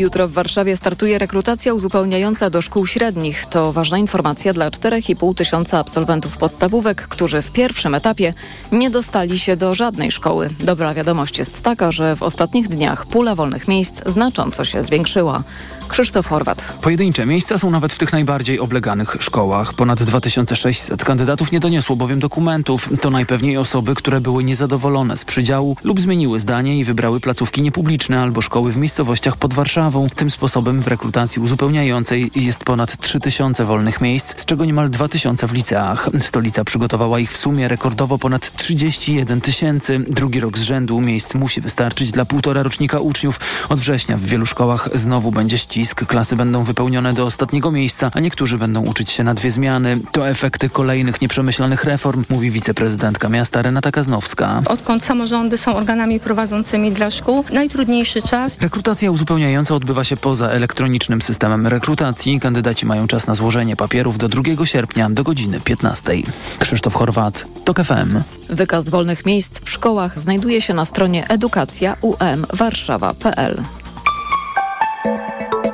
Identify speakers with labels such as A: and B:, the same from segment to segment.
A: Jutro w Warszawie startuje rekrutacja uzupełniająca do szkół średnich. To ważna informacja dla 4,5 tysiąca absolwentów podstawówek, którzy w pierwszym etapie nie dostali się do żadnej szkoły. Dobra wiadomość jest taka, że w ostatnich dniach pula wolnych miejsc znacząco się zwiększyła. Krzysztof Horwat.
B: Pojedyncze miejsca są nawet w tych najbardziej obleganych szkołach. Ponad 2600 kandydatów nie doniosło bowiem dokumentów. To najpewniej osoby, które były niezadowolone z przydziału lub zmieniły zdanie i wybrały placówki niepubliczne albo szkoły w miejscowościach pod Warszawą. Tym sposobem w rekrutacji uzupełniającej jest ponad 3000 wolnych miejsc, z czego niemal 2000 w liceach. Stolica przygotowała ich w sumie rekordowo ponad 31 tysięcy. Drugi rok z rzędu miejsc musi wystarczyć dla półtora rocznika uczniów. Od września w wielu szkołach znowu będzie ścisk. Klasy będą wypełnione do ostatniego miejsca, a niektórzy będą uczyć się na dwie zmiany. To efekty kolejnych nieprzemyślanych reform, mówi wiceprezydentka miasta Renata Kaznowska.
C: Odkąd samorządy są organami prowadzącymi dla szkół, najtrudniejszy czas.
B: Rekrutacja uzupełniająca odbywa się poza elektronicznym systemem rekrutacji. Kandydaci mają czas na złożenie papierów do 2 sierpnia do godziny 15. Krzysztof Chorwat, TOK FM.
A: Wykaz wolnych miejsc w szkołach znajduje się na stronie edukacja.um.warszawa.pl.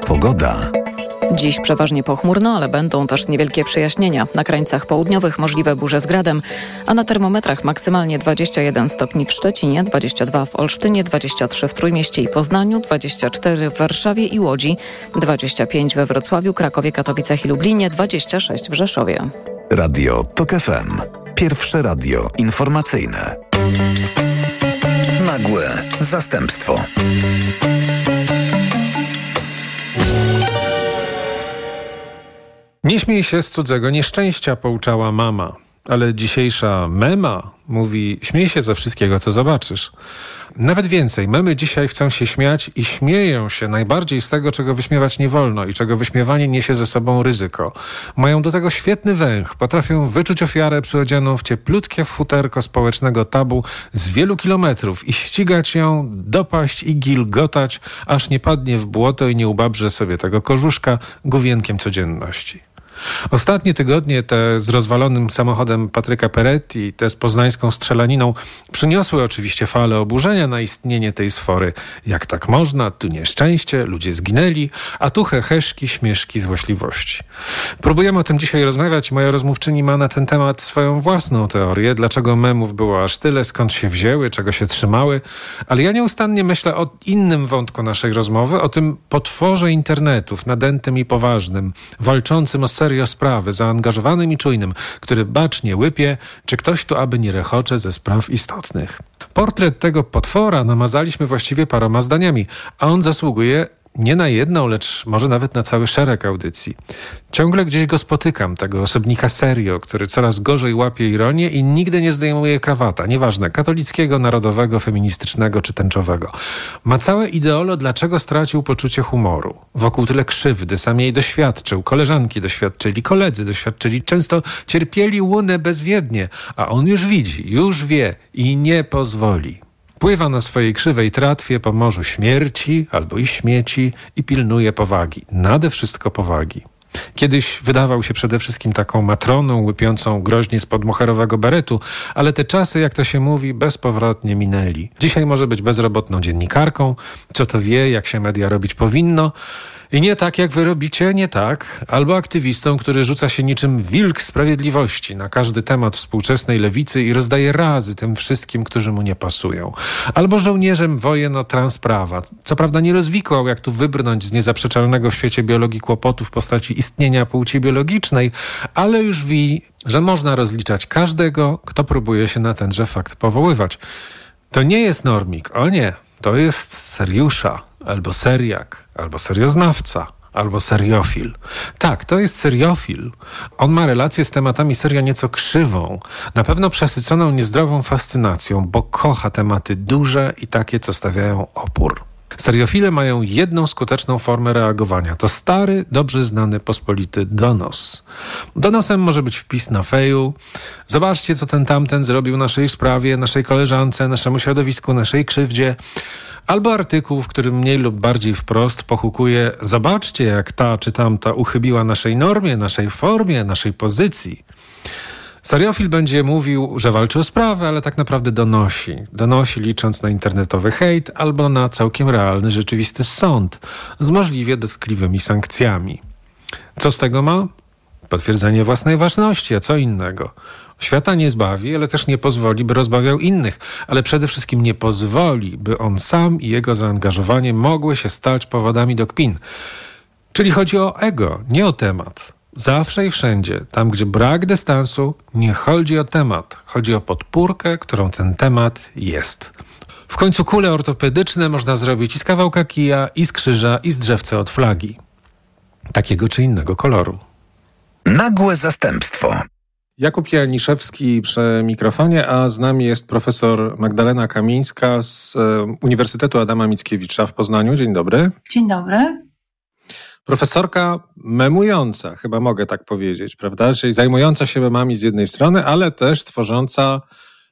D: Pogoda.
A: Dziś przeważnie pochmurno, ale będą też niewielkie przejaśnienia. Na krańcach południowych możliwe burze z gradem, a na termometrach maksymalnie 21 stopni w Szczecinie, 22 w Olsztynie, 23 w Trójmieście i Poznaniu, 24 w Warszawie i Łodzi, 25 we Wrocławiu, Krakowie, Katowicach i Lublinie, 26 w Rzeszowie.
D: Radio TOK FM. Pierwsze radio informacyjne. Nagłe zastępstwo.
E: Nie śmiej się z cudzego nieszczęścia, pouczała mama. Ale dzisiejsza mema mówi: śmiej się ze wszystkiego, co zobaczysz. Nawet więcej, memy dzisiaj chcą się śmiać i śmieją się najbardziej z tego, czego wyśmiewać nie wolno i czego wyśmiewanie niesie ze sobą ryzyko. Mają do tego świetny węch, potrafią wyczuć ofiarę przyodzianą w cieplutkie futerko społecznego tabu z wielu kilometrów i ścigać ją, dopaść i gilgotać, aż nie padnie w błoto i nie ubabrze sobie tego korzuszka główienkiem codzienności. Ostatnie tygodnie te z rozwalonym samochodem Patryka Peretti, te z poznańską strzelaniną przyniosły oczywiście falę oburzenia na istnienie tej sfory. Jak tak można? Tu nieszczęście, ludzie zginęli, a tu heheszki, śmieszki, złośliwości. Próbujemy o tym dzisiaj rozmawiać. Moja rozmówczyni ma na ten temat swoją własną teorię, dlaczego memów było aż tyle, skąd się wzięły, czego się trzymały, ale ja nieustannie myślę o innym wątku naszej rozmowy, o tym potworze internetów, nadętym i poważnym, walczącym o serio sprawy, zaangażowanym i czujnym, który bacznie łypie, czy ktoś tu aby nie rechocze ze spraw istotnych. Portret tego potwora namazaliśmy właściwie paroma zdaniami, a on zasługuje nie na jedną, lecz może nawet na cały szereg audycji. Ciągle gdzieś go spotykam, tego osobnika serio, który coraz gorzej łapie ironię i nigdy nie zdejmuje krawata, nieważne, katolickiego, narodowego, feministycznego czy tęczowego. Ma całe ideolo, dlaczego stracił poczucie humoru. Wokół tyle krzywdy, sam jej doświadczył, koleżanki doświadczyli, koledzy doświadczyli, często cierpieli łunę bezwiednie, a on już widzi, już wie i nie pozwoli. Pływa na swojej krzywej tratwie po morzu śmierci albo i śmieci i pilnuje powagi. Nade wszystko powagi. Kiedyś wydawał się przede wszystkim taką matroną łypiącą groźnie spod moherowego beretu, ale te czasy, jak to się mówi, bezpowrotnie minęli. Dzisiaj może być bezrobotną dziennikarką, co to wie, jak się media robić powinno, i nie tak, jak wy robicie, nie tak. Albo aktywistą, który rzuca się niczym wilk sprawiedliwości na każdy temat współczesnej lewicy i rozdaje razy tym wszystkim, którzy mu nie pasują. Albo żołnierzem wojen o transprawa. Co prawda nie rozwikłał, jak tu wybrnąć z niezaprzeczalnego w świecie biologii kłopotu w postaci istnienia płci biologicznej, ale już wi, że można rozliczać każdego, kto próbuje się na tenże fakt powoływać. To nie jest normik, o nie, to jest seriusza albo seriak, albo serioznawca, albo seriofil. Tak, to jest seriofil. On ma relację z tematami seria nieco krzywą, na pewno przesyconą niezdrową fascynacją, bo kocha tematy duże i takie, co stawiają opór. Seriofile mają jedną skuteczną formę reagowania. To stary, dobrze znany pospolity donos. Donosem może być wpis na feju. Zobaczcie, co ten tamten zrobił naszej sprawie, naszej koleżance, naszemu środowisku, naszej krzywdzie. Albo artykuł, w którym mniej lub bardziej wprost pochukuje zobaczcie, jak ta czy tamta uchybiła naszej normie, naszej formie, naszej pozycji. Seriofil będzie mówił, że walczy o sprawę, ale tak naprawdę donosi. Donosi licząc na internetowy hejt albo na całkiem realny, rzeczywisty sąd z możliwie dotkliwymi sankcjami. Co z tego ma? Potwierdzenie własnej ważności, a co innego. Świata nie zbawi, ale też nie pozwoli, by rozbawiał innych, ale przede wszystkim nie pozwoli, by on sam i jego zaangażowanie mogły się stać powodami do kpin. Czyli chodzi o ego, nie o temat. Zawsze i wszędzie, tam gdzie brak dystansu, nie chodzi o temat, chodzi o podpórkę, którą ten temat jest. W końcu kule ortopedyczne można zrobić i z kawałka kija, i z krzyża, i z drzewca od flagi. Takiego czy innego koloru.
D: Nagłe zastępstwo.
E: Jakub Janiszewski przy mikrofonie, a z nami jest profesor Magdalena Kamińska z e, Uniwersytetu Adama Mickiewicza w Poznaniu. Dzień dobry.
F: Dzień dobry.
E: Profesorka memująca, chyba mogę tak powiedzieć, prawda? Czyli zajmująca się memami z jednej strony, ale też tworząca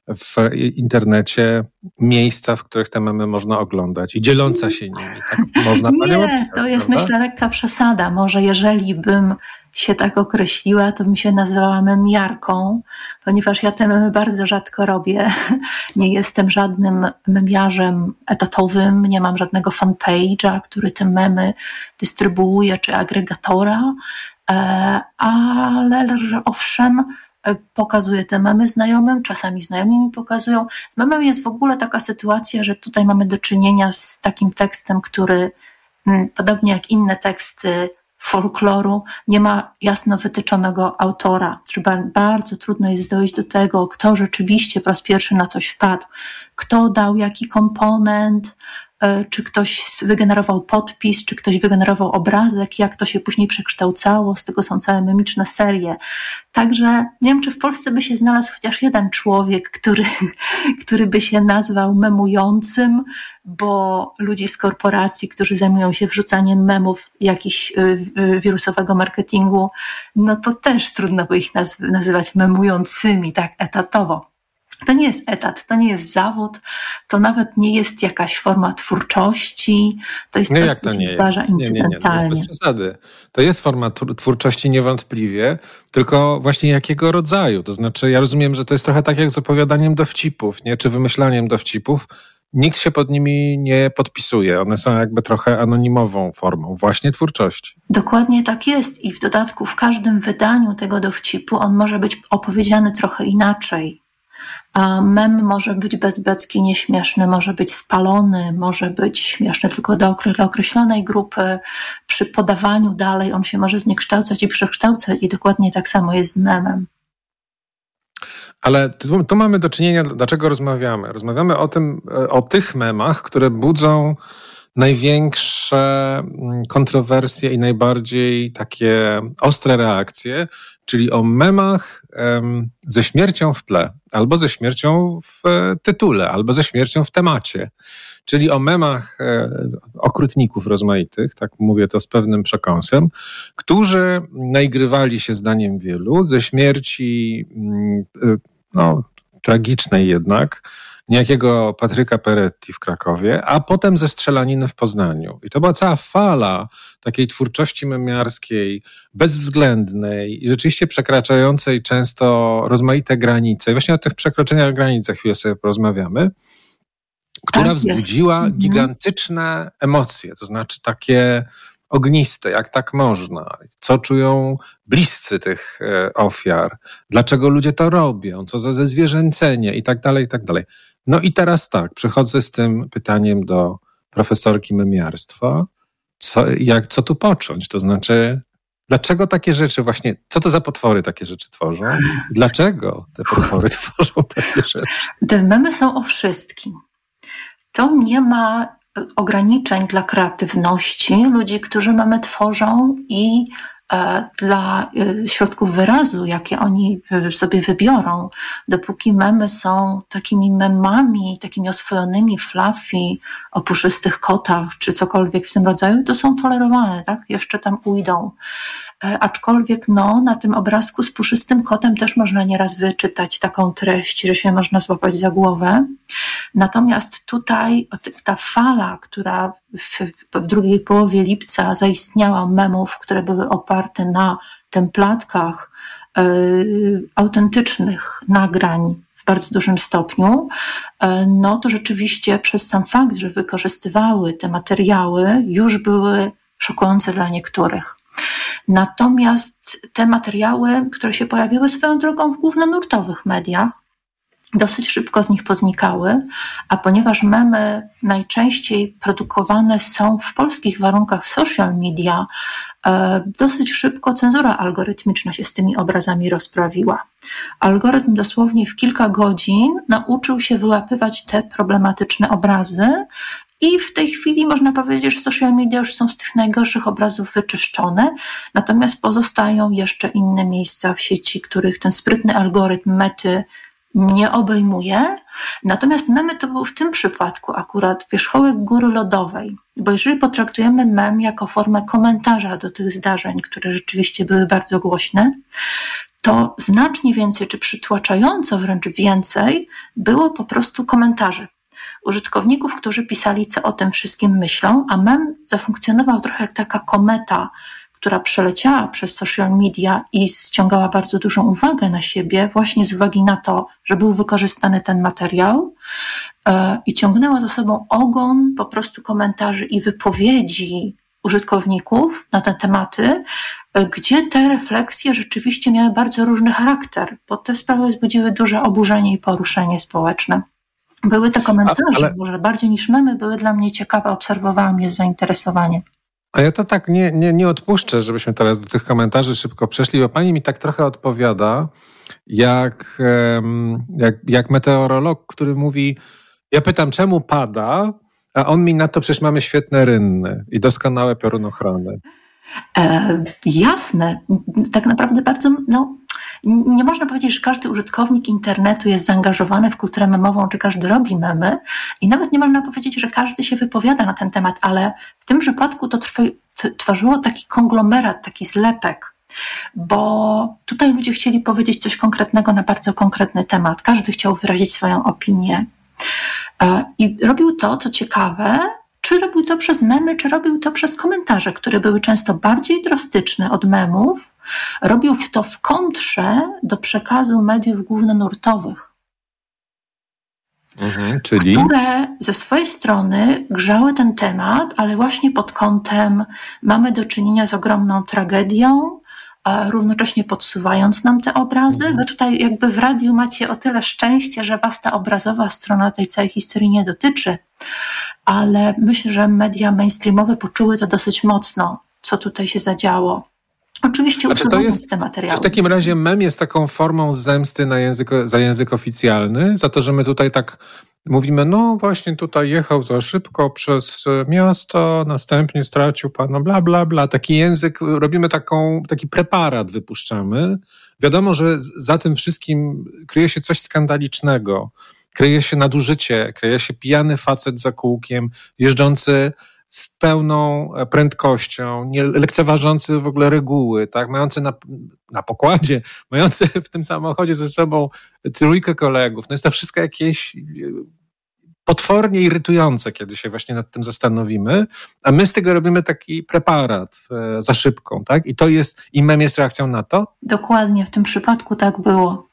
E: w internecie miejsca, w których te memy można oglądać i dzieląca się nimi. Tak można
F: Nie, to jest prawda? myślę lekka przesada. Może jeżeli bym się tak określiła, to bym się nazywała memiarką, ponieważ ja te memy bardzo rzadko robię. Nie jestem żadnym memiarzem etatowym, nie mam żadnego fanpage'a, który te memy dystrybuuje, czy agregatora, e, ale owszem, e, pokazuję te memy znajomym, czasami znajomi mi pokazują. Z memem jest w ogóle taka sytuacja, że tutaj mamy do czynienia z takim tekstem, który mm, podobnie jak inne teksty folkloru nie ma jasno wytyczonego autora. Bardzo trudno jest dojść do tego, kto rzeczywiście po raz pierwszy na coś wpadł, kto dał jaki komponent, czy ktoś wygenerował podpis, czy ktoś wygenerował obrazek, jak to się później przekształcało, z tego są całe memiczne serie. Także nie wiem, czy w Polsce by się znalazł chociaż jeden człowiek, który, który by się nazwał memującym, bo ludzi z korporacji, którzy zajmują się wrzucaniem memów jakiś e, e, wirusowego marketingu, no to też trudno by ich nazywać memującymi tak etatowo. To nie jest etat, to nie jest zawód, to nawet nie jest jakaś forma twórczości, to jest nie, coś, co się zdarza jest? incydentalnie. Nie, nie, nie,
E: bez przesady. To jest forma twórczości niewątpliwie, tylko właśnie jakiego rodzaju? To znaczy, ja rozumiem, że to jest trochę tak jak z opowiadaniem dowcipów, nie? czy wymyślaniem dowcipów. Nikt się pod nimi nie podpisuje. One są jakby trochę anonimową formą właśnie twórczości.
F: Dokładnie tak jest i w dodatku w każdym wydaniu tego dowcipu on może być opowiedziany trochę inaczej a mem może być bezbecki, nieśmieszny, może być spalony, może być śmieszny tylko do określonej grupy. Przy podawaniu dalej on się może zniekształcać i przekształcać i dokładnie tak samo jest z memem.
E: Ale tu, tu, mamy do czynienia, dlaczego rozmawiamy? Rozmawiamy o tym, o tych memach, które budzą największe mm, kontrowersje i najbardziej takie ostre reakcje, czyli o memach ze śmiercią w tle, albo ze śmiercią w e, tytule, albo ze śmiercią w temacie. Czyli o memach e, okrutników rozmaitych, tak mówię to z pewnym przekąsem, którzy naigrywali się zdaniem wielu ze śmierci mm, e, no, tragicznej jednak, niejakiego Patryka Peretti w Krakowie, a potem ze strzelaniny w Poznaniu. I to była cała fala takiej twórczości memiarskiej, bezwzględnej i rzeczywiście przekraczającej często rozmaite granice. I właśnie o tych przekroczeniach granic za chwilę sobie porozmawiamy która tak wzbudziła mhm. gigantyczne emocje, to znaczy takie ogniste, jak tak można, co czują bliscy tych e, ofiar, dlaczego ludzie to robią, co za zezwierzęcenie i tak dalej, i tak dalej. No i teraz tak, przechodzę z tym pytaniem do profesorki memiarstwa. Co, jak, co tu począć? To znaczy, dlaczego takie rzeczy właśnie, co to za potwory takie rzeczy tworzą? Dlaczego te potwory tworzą takie rzeczy?
F: Te memy są o wszystkim. To nie ma ograniczeń dla kreatywności ludzi, którzy memy tworzą i dla e, środków wyrazu, jakie oni e, sobie wybiorą, dopóki memy są takimi memami, takimi oswojonymi, fluffy, o puszystych kotach, czy cokolwiek w tym rodzaju, to są tolerowane, tak? Jeszcze tam ujdą. E, aczkolwiek no, na tym obrazku z puszystym kotem też można nieraz wyczytać taką treść, że się można złapać za głowę. Natomiast tutaj ta fala, która w, w drugiej połowie lipca zaistniała memów, które były oparte na templatkach, autentycznych nagrań w bardzo dużym stopniu, no to rzeczywiście przez sam fakt, że wykorzystywały te materiały, już były szokujące dla niektórych. Natomiast te materiały, które się pojawiły swoją drogą w głównonurtowych mediach, dosyć szybko z nich poznikały, a ponieważ memy najczęściej produkowane są w polskich warunkach social media, e, dosyć szybko cenzura algorytmiczna się z tymi obrazami rozprawiła. Algorytm dosłownie w kilka godzin nauczył się wyłapywać te problematyczne obrazy i w tej chwili można powiedzieć, że social media już są z tych najgorszych obrazów wyczyszczone, natomiast pozostają jeszcze inne miejsca w sieci, których ten sprytny algorytm mety nie obejmuje. Natomiast memy to był w tym przypadku akurat wierzchołek góry lodowej, bo jeżeli potraktujemy mem jako formę komentarza do tych zdarzeń, które rzeczywiście były bardzo głośne, to znacznie więcej, czy przytłaczająco wręcz więcej, było po prostu komentarzy użytkowników, którzy pisali, co o tym wszystkim myślą, a mem zafunkcjonował trochę jak taka kometa, która przeleciała przez social media i ściągała bardzo dużą uwagę na siebie, właśnie z uwagi na to, że był wykorzystany ten materiał e, i ciągnęła za sobą ogon po prostu komentarzy i wypowiedzi użytkowników na te tematy, e, gdzie te refleksje rzeczywiście miały bardzo różny charakter, bo te sprawy wzbudziły duże oburzenie i poruszenie społeczne. Były te komentarze, ale... może bardziej niż memy, były dla mnie ciekawe, obserwowałam je z zainteresowaniem.
E: A ja to tak nie, nie, nie odpuszczę, żebyśmy teraz do tych komentarzy szybko przeszli, bo pani mi tak trochę odpowiada, jak, jak, jak meteorolog, który mówi, ja pytam, czemu pada, a on mi na to przecież mamy świetne rynny i doskonałe piorunochrony.
F: E, jasne. Tak naprawdę bardzo, no, nie można powiedzieć, że każdy użytkownik internetu jest zaangażowany w kulturę memową, czy każdy robi memy i nawet nie można powiedzieć, że każdy się wypowiada na ten temat, ale w tym przypadku to tworzyło taki konglomerat, taki zlepek, bo tutaj ludzie chcieli powiedzieć coś konkretnego na bardzo konkretny temat. Każdy chciał wyrazić swoją opinię. E, I robił to, co ciekawe, czy robił to przez memy, czy robił to przez komentarze, które były często bardziej drastyczne od memów, Robił to w kontrze do przekazu mediów głównonurtowych,
E: mhm, czyli?
F: które ze swojej strony grzały ten temat, ale właśnie pod kątem mamy do czynienia z ogromną tragedią, równocześnie podsuwając nam te obrazy. Mhm. Wy tutaj jakby w radiu macie o tyle szczęście, że was ta obrazowa strona tej całej historii nie dotyczy, ale myślę, że media mainstreamowe poczuły to dosyć mocno, co tutaj się zadziało. Oczywiście znaczy, to jest, te materiały.
E: W takim razie mem jest taką formą zemsty na język, za język oficjalny, za to, że my tutaj tak mówimy, no właśnie tutaj jechał za szybko przez miasto, następnie stracił pan, no bla, bla, bla. Taki język, robimy taką, taki preparat, wypuszczamy. Wiadomo, że za tym wszystkim kryje się coś skandalicznego. Kryje się nadużycie, kryje się pijany facet za kółkiem, jeżdżący z pełną e, prędkością, nie lekceważący w ogóle reguły, tak, mający na, na pokładzie, mający w tym samochodzie ze sobą trójkę kolegów. No jest to wszystko jakieś e, potwornie irytujące, kiedy się właśnie nad tym zastanowimy, a my z tego robimy taki preparat e, za szybką, tak? I to jest, i mem jest reakcją na to?
F: Dokładnie, w tym przypadku tak było.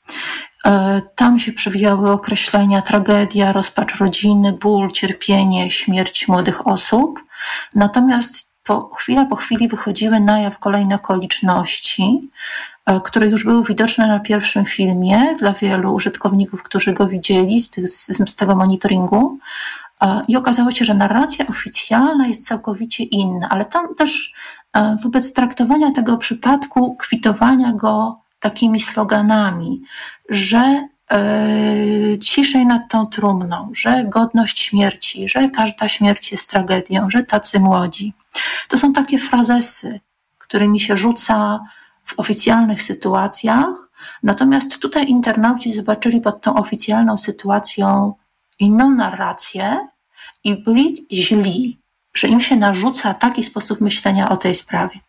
F: E, tam się przewijały określenia tragedia, rozpacz rodziny, ból, cierpienie, śmierć młodych osób. Natomiast po, chwila po chwili wychodziły na jaw kolejne okoliczności, e, które już były widoczne na pierwszym filmie dla wielu użytkowników, którzy go widzieli z, tych, z tego monitoringu. E, I okazało się, że narracja oficjalna jest całkowicie inna, ale tam też wobec traktowania tego przypadku, kwitowania go takimi sloganami, że e, ciszej nad tą trumną, że godność śmierci, że każda śmierć jest tragedią, że tacy młodzi. To są takie frazesy, którymi się rzuca w oficjalnych sytuacjach, natomiast tutaj internauci zobaczyli pod tą oficjalną sytuacją inną narrację i byli źli, że im się narzuca taki sposób myślenia o tej sprawie.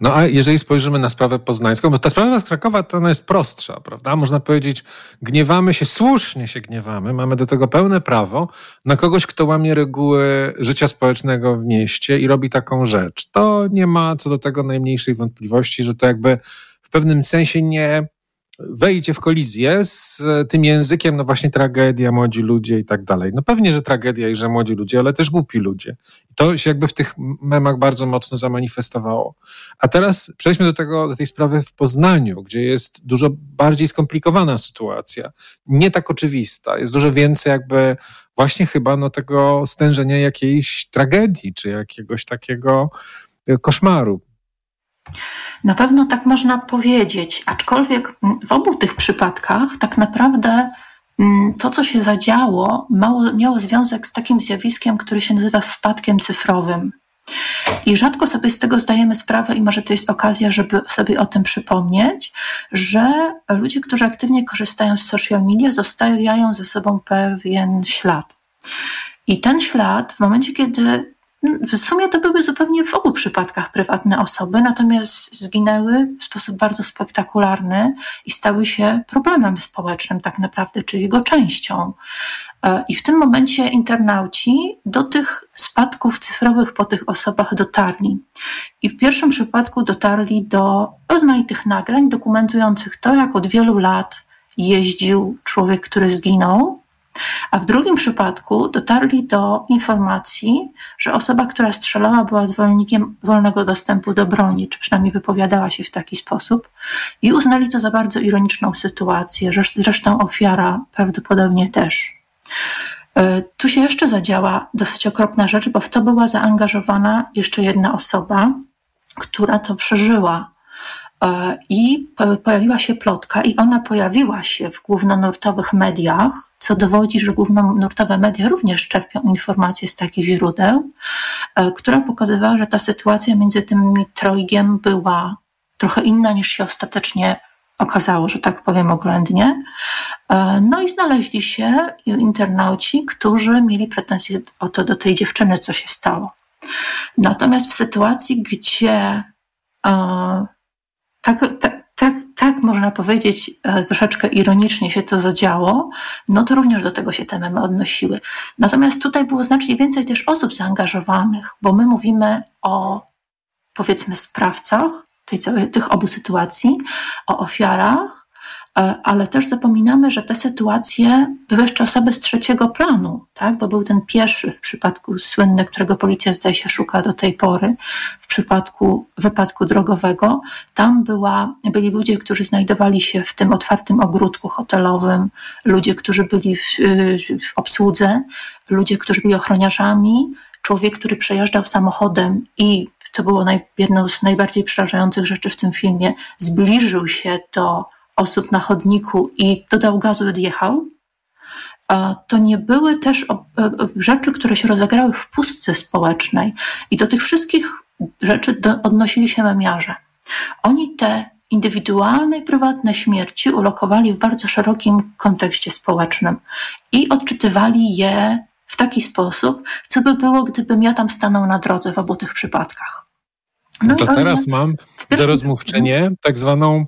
E: No a jeżeli spojrzymy na sprawę poznańską, bo ta sprawa z Krakowa to ona jest prostsza, prawda? Można powiedzieć, gniewamy się, słusznie się gniewamy, mamy do tego pełne prawo na kogoś, kto łamie reguły życia społecznego w mieście i robi taką rzecz. To nie ma co do tego najmniejszej wątpliwości, że to jakby w pewnym sensie nie wejdzie w kolizję z tym językiem, no właśnie tragedia, młodzi ludzie i tak dalej. No pewnie, że tragedia i że młodzi ludzie, ale też głupi ludzie. To się jakby w tych memach bardzo mocno zamanifestowało. A teraz przejdźmy do tego, do tej sprawy w Poznaniu, gdzie jest dużo bardziej skomplikowana sytuacja. Nie tak oczywista. Jest dużo więcej jakby właśnie chyba no tego stężenia jakiejś tragedii, czy jakiegoś takiego koszmaru.
F: Na pewno tak można powiedzieć, aczkolwiek w obu tych przypadkach tak naprawdę mm, to, co się zadziało, mało, miało związek z takim zjawiskiem, który się nazywa spadkiem cyfrowym. I rzadko sobie z tego zdajemy sprawę, i może to jest okazja, żeby sobie o tym przypomnieć, że ludzie, którzy aktywnie korzystają z social media, zostawiają ze sobą pewien ślad. I ten ślad, w momencie, kiedy w sumie to były zupełnie w obu przypadkach prywatne osoby, natomiast zginęły w sposób bardzo spektakularny i stały się problemem społecznym, tak naprawdę, czyli jego częścią. E, I w tym momencie internauci do tych spadków cyfrowych po tych osobach dotarli. I w pierwszym przypadku dotarli do rozmaitych nagrań dokumentujących to, jak od wielu lat jeździł człowiek, który zginął, a w drugim przypadku dotarli do informacji, że osoba, która strzelała, była zwolennikiem wolnego dostępu do broni, czy przynajmniej wypowiadała się w taki sposób, i uznali to za bardzo ironiczną sytuację, że zresztą ofiara prawdopodobnie też. E, tu się jeszcze zadziała dosyć okropna rzecz, bo w to była zaangażowana jeszcze jedna osoba, która to przeżyła. E, I pojawiła się plotka, i ona pojawiła się w głównonurtowych mediach, co dowodzi, że głównonurtowe media również czerpią informacje z takich źródeł, e, która pokazywała, że ta sytuacja między tym trojgiem była trochę inna niż się ostatecznie okazało, że tak powiem oględnie. E, no i znaleźli się internauci, którzy mieli pretensje o to do tej dziewczyny, co się stało. Natomiast w sytuacji, gdzie tak, tak, tak, tak można powiedzieć, e, troszeczkę ironicznie się to zadziało, no to również do tego się te memy odnosiły. Natomiast tutaj było znacznie więcej też osób zaangażowanych, bo my mówimy o powiedzmy sprawcach tej całej, tych obu sytuacji, o ofiarach, ale też zapominamy, że te sytuacje były jeszcze osoby z trzeciego planu, tak? bo był ten pierwszy w przypadku słynny, którego policja zdaje się szuka do tej pory, w przypadku wypadku drogowego. Tam była, byli ludzie, którzy znajdowali się w tym otwartym ogródku hotelowym, ludzie, którzy byli w, w obsłudze, ludzie, którzy byli ochroniarzami, człowiek, który przejeżdżał samochodem i to było naj, jedną z najbardziej przerażających rzeczy w tym filmie, zbliżył się do osób na chodniku i dodał gazu i odjechał, to nie były też e, e, rzeczy, które się rozegrały w pustce społecznej. I do tych wszystkich rzeczy odnosili się memiarze. Oni te indywidualne i prywatne śmierci ulokowali w bardzo szerokim kontekście społecznym i odczytywali je w taki sposób, co by było, gdybym ja tam stanął na drodze w obu tych przypadkach.
E: No, to teraz mam za rozmówczynię tak zwaną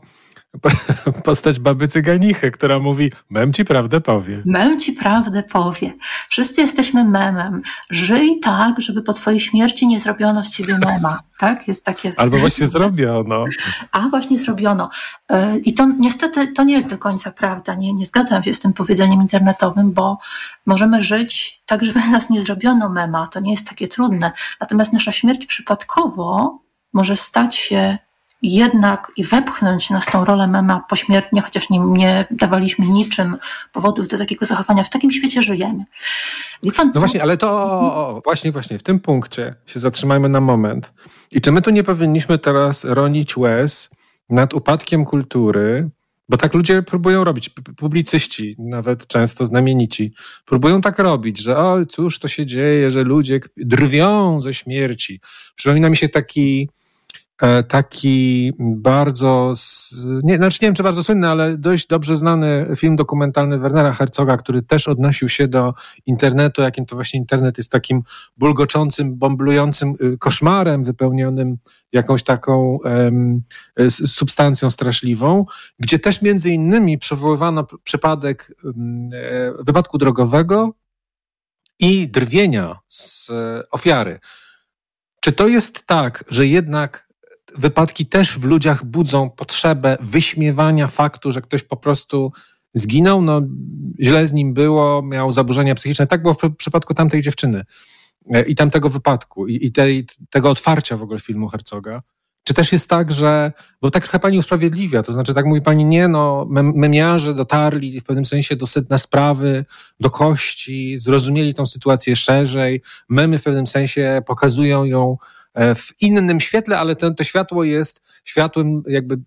E: postać baby cyganichy, która mówi, mem ci prawdę powie.
F: Mem ci prawdę powie. Wszyscy jesteśmy memem. Żyj tak, żeby po twojej śmierci nie zrobiono z ciebie mema. Tak? Jest takie...
E: Albo właśnie zrobiono.
F: A, właśnie zrobiono. E, I to niestety to nie jest do końca prawda. Nie, nie zgadzam się z tym powiedzeniem internetowym, bo możemy żyć tak, żeby nas nie zrobiono mema. To nie jest takie trudne. Natomiast nasza śmierć przypadkowo może stać się jednak i wepchnąć nas tą rolę mema pośmiertnie, chociaż nie, nie dawaliśmy niczym powodów do takiego zachowania. W takim świecie żyjemy.
E: Wie pan, no właśnie, ale to właśnie, właśnie w tym punkcie się zatrzymajmy na moment. I czy my tu nie powinniśmy teraz ronić łez nad upadkiem kultury, bo tak ludzie próbują robić, publicyści, nawet często znamienici, próbują tak robić, że o, cóż to się dzieje, że ludzie drwią ze śmierci. Przypomina mi się taki taki bardzo, nie, znaczy nie wiem czy bardzo słynny, ale dość dobrze znany film dokumentalny Wernera Herzoga, który też odnosił się do internetu, jakim to właśnie internet jest takim bulgoczącym, bomblującym y, koszmarem wypełnionym jakąś taką um, substancją straszliwą, gdzie też między innymi przywoływano przypadek um, wypadku drogowego i drwienia z ofiary. Czy to jest tak, że jednak wypadki też w ludziach budzą potrzebę wyśmiewania faktu, że ktoś po prostu zginął, no źle z nim było, miał zaburzenia psychiczne. Tak było w przypadku tamtej dziewczyny e, i tamtego wypadku i, i tej, tego otwarcia w ogóle filmu Herzoga. Czy też jest tak, że, bo tak trochę pani usprawiedliwia, to znaczy tak mówi pani, nie no, memiarze dotarli w pewnym sensie do sedna sprawy, do kości, zrozumieli tą sytuację szerzej, memy w pewnym sensie pokazują ją w innym świetle, ale to, to światło jest światłem jakby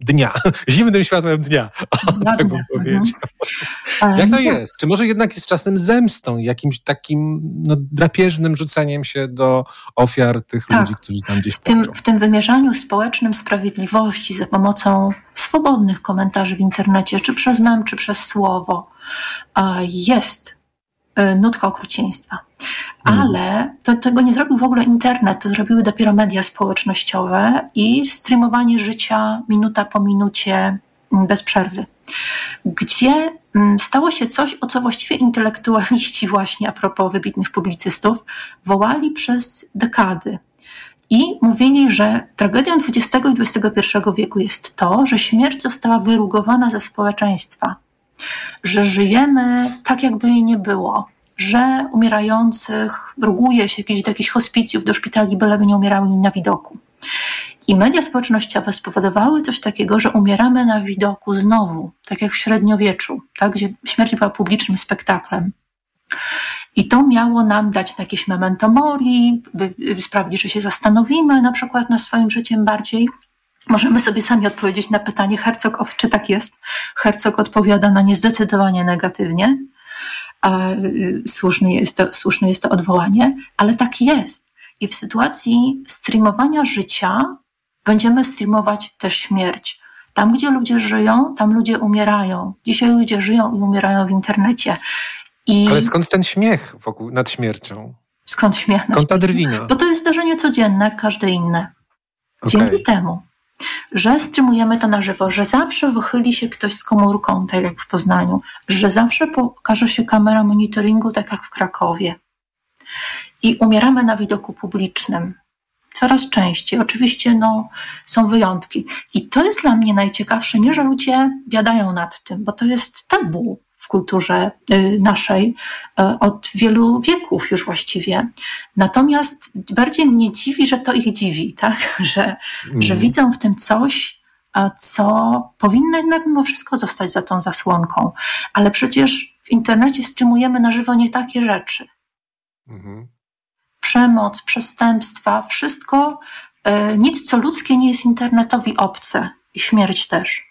E: dnia, zimnym światłem dnia, o, tak bym powiedział. Mhm. Jak to jest? Czy może jednak jest czasem zemstą, jakimś takim no, drapieżnym rzuceniem się do ofiar tych tak. ludzi, którzy tam gdzieś
F: w tym, w tym wymierzaniu społecznym sprawiedliwości za pomocą swobodnych komentarzy w internecie, czy przez mem, czy przez słowo, jest e, nutka okrucieństwa. Mhm. ale to, tego nie zrobił w ogóle internet, to zrobiły dopiero media społecznościowe i streamowanie życia minuta po minucie mm, bez przerwy, gdzie mm, stało się coś, o co właściwie intelektualiści właśnie a propos wybitnych publicystów wołali przez dekady. I mówili, że tragedią XX i XXI wieku jest to, że śmierć została wyrugowana ze społeczeństwa, że żyjemy tak, jakby jej nie było, że umierających ruguje się jakieś do jakichś hospicjów, do szpitali, byleby nie umierały na widoku. I media społecznościowe spowodowały coś takiego, że umieramy na widoku znowu, tak jak w średniowieczu, tak, gdzie śmierć była publicznym spektaklem. I to miało nam dać jakieś memento mori, by, by sprawdzić, czy się zastanowimy na przykład nad swoim życiem bardziej. Możemy sobie sami odpowiedzieć na pytanie Herzog, czy tak jest. Herzog odpowiada na nie zdecydowanie negatywnie słuszne jest, to, słuszne jest to odwołanie, ale tak jest. I w sytuacji streamowania życia będziemy streamować też śmierć. Tam, gdzie ludzie żyją, tam ludzie umierają. Dzisiaj ludzie żyją i umierają w internecie.
E: I Ale skąd ten śmiech wokół, nad śmiercią?
F: Skąd śmiech?
E: Skąd ta drwina?
F: Bo to jest zdarzenie codzienne, każde inne. Dzięki okay. temu że streamujemy to na żywo, że zawsze wychyli się ktoś z komórką, tak jak w Poznaniu, że zawsze pokaże się kamera monitoringu, tak jak w Krakowie. I umieramy na widoku publicznym. Coraz częściej. Oczywiście no, są wyjątki. I to jest dla mnie najciekawsze, nie że ludzie biadają nad tym, bo to jest tabu w kulturze y, naszej y, od wielu wieków już właściwie. Natomiast bardziej mnie dziwi, że to ich dziwi, tak? że, mm. że widzą w tym coś, co powinno jednak mimo wszystko zostać za tą zasłonką. Ale przecież w internecie streamujemy na żywo nie takie rzeczy. Mm. Przemoc, przestępstwa, wszystko, y, nic co ludzkie nie jest internetowi obce i śmierć też.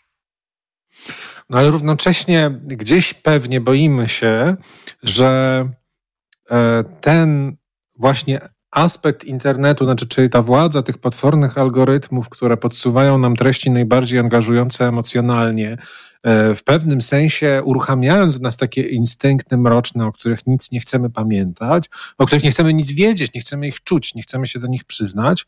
E: No ale równocześnie gdzieś pewnie boimy się, że e, ten właśnie aspekt internetu, znaczy czyli ta władza tych potwornych algorytmów, które podsuwają nam treści najbardziej angażujące emocjonalnie, e, w pewnym sensie uruchamiając w nas takie instynkty mroczne, o których nic nie chcemy pamiętać, o których nie chcemy nic wiedzieć, nie chcemy ich czuć, nie chcemy się do nich przyznać,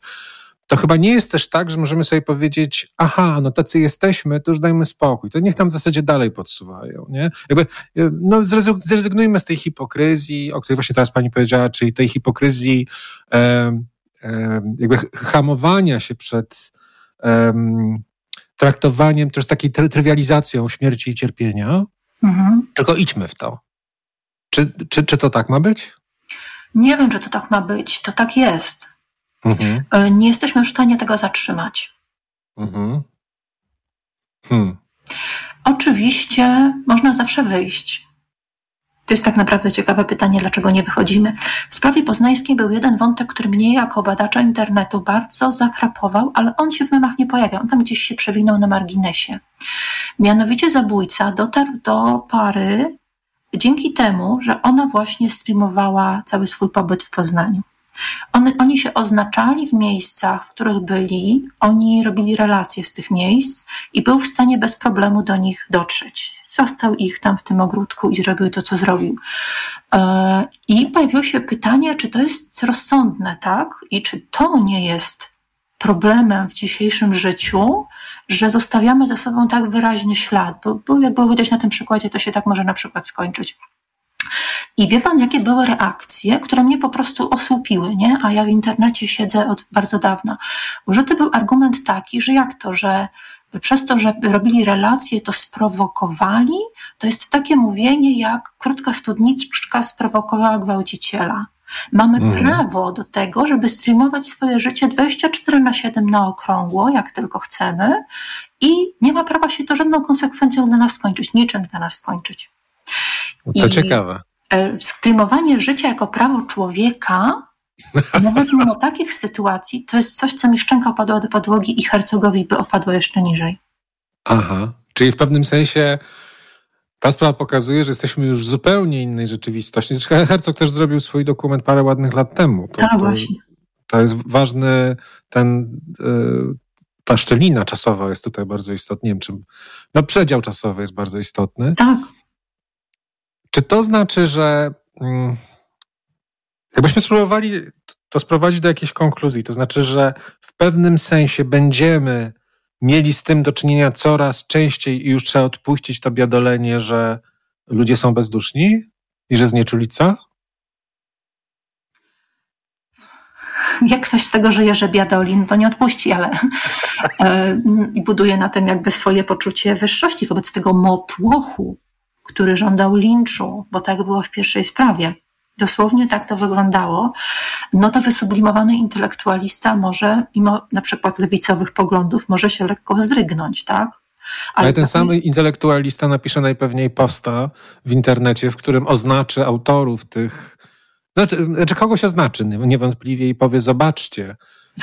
E: to chyba nie jest też tak, że możemy sobie powiedzieć, aha, no tacy jesteśmy, to już dajmy spokój. To niech nam w zasadzie dalej podsuwają, nie? Jakby, e, no zrezygnujmy z tej hipokryzji, o której właśnie teraz pani powiedziała, czyli tej hipokryzji e, e, jakby hamowania się przed e, traktowaniem, też takiej trywializacją śmierci i cierpienia, mhm. tylko idźmy w to. Czy, czy, czy to tak ma być?
F: Nie wiem, czy to tak ma być. To tak jest. Mhm. E, nie jesteśmy w stanie tego zatrzymać. Mhm. Hmm. Oczywiście można zawsze wyjść. To jest tak naprawdę ciekawe pytanie, dlaczego nie wychodzimy. W sprawie poznańskiej był jeden wątek, który mnie jako badacza internetu bardzo zafrapował, ale on się w memach nie pojawia. On tam gdzieś się przewinął na marginesie. Mianowicie zabójca dotarł do pary dzięki temu, że ona właśnie streamowała cały swój pobyt w Poznaniu. One, oni się oznaczali w miejscach, w których byli, oni robili relacje z tych miejsc i był w stanie bez problemu do nich dotrzeć. Zastał ich tam w tym ogródku i zrobił to, co zrobił. E, I pojawiło się pytanie, czy to jest rozsądne, tak? I czy to nie jest problemem w dzisiejszym życiu, że zostawiamy za sobą tak wyraźny ślad, bo, bo jak było widać na tym przykładzie, to się tak może na przykład skończyć. I wie pan, jakie były reakcje, które mnie po prostu osłupiły, nie? A ja w internecie siedzę od bardzo dawna. Użyty był argument taki, że jak to, że przez to, że robili relacje, to sprowokowali, to jest takie mówienie, jak krótka spódniczka sprowokowała gwałciciela. Mamy mhm. prawo do tego, żeby streamować swoje życie 24 na 7 na okrągło, jak tylko chcemy, i nie ma prawa się to żadną konsekwencją dla nas skończyć, niczym dla nas skończyć.
E: To I ciekawe.
F: E, streamowanie życia jako prawo człowieka, nawet mimo takich sytuacji, to jest coś, co mi szczęka opadła do podłogi i hercogowi by opadło jeszcze niżej.
E: Aha, czyli w pewnym sensie ta sprawa pokazuje, że jesteśmy już w zupełnie innej rzeczywistości. Zresztą Herzog też zrobił swój dokument parę ładnych lat temu.
F: To, tak, właśnie.
E: To jest ważny ten, y, ta szczelina czasowa jest tutaj bardzo istotna. Nie wiem, czy, no przedział czasowy jest bardzo istotny.
F: Tak.
E: Czy to znaczy, że mm, jakbyśmy spróbowali to sprowadzić do jakiejś konkluzji, to znaczy, że w pewnym sensie będziemy mieli z tym do czynienia coraz częściej i już trzeba odpuścić to biadolenie, że ludzie są bezduszni i że znieczulica?
F: Jak ktoś z tego żyje, że biadoli, no to nie odpuści, ale e, i buduje na tym jakby swoje poczucie wyższości wobec tego motłochu, który żądał linczu, bo tak było w pierwszej sprawie dosłownie tak to wyglądało, no to wysublimowany intelektualista może, mimo na przykład lewicowych poglądów, może się lekko wzdrygnąć, tak?
E: Ale, Ale ten sam intelektualista napisze najpewniej posta w internecie, w którym oznaczy autorów tych. Znaczy kogoś oznaczy niewątpliwie i powie: Zobaczcie,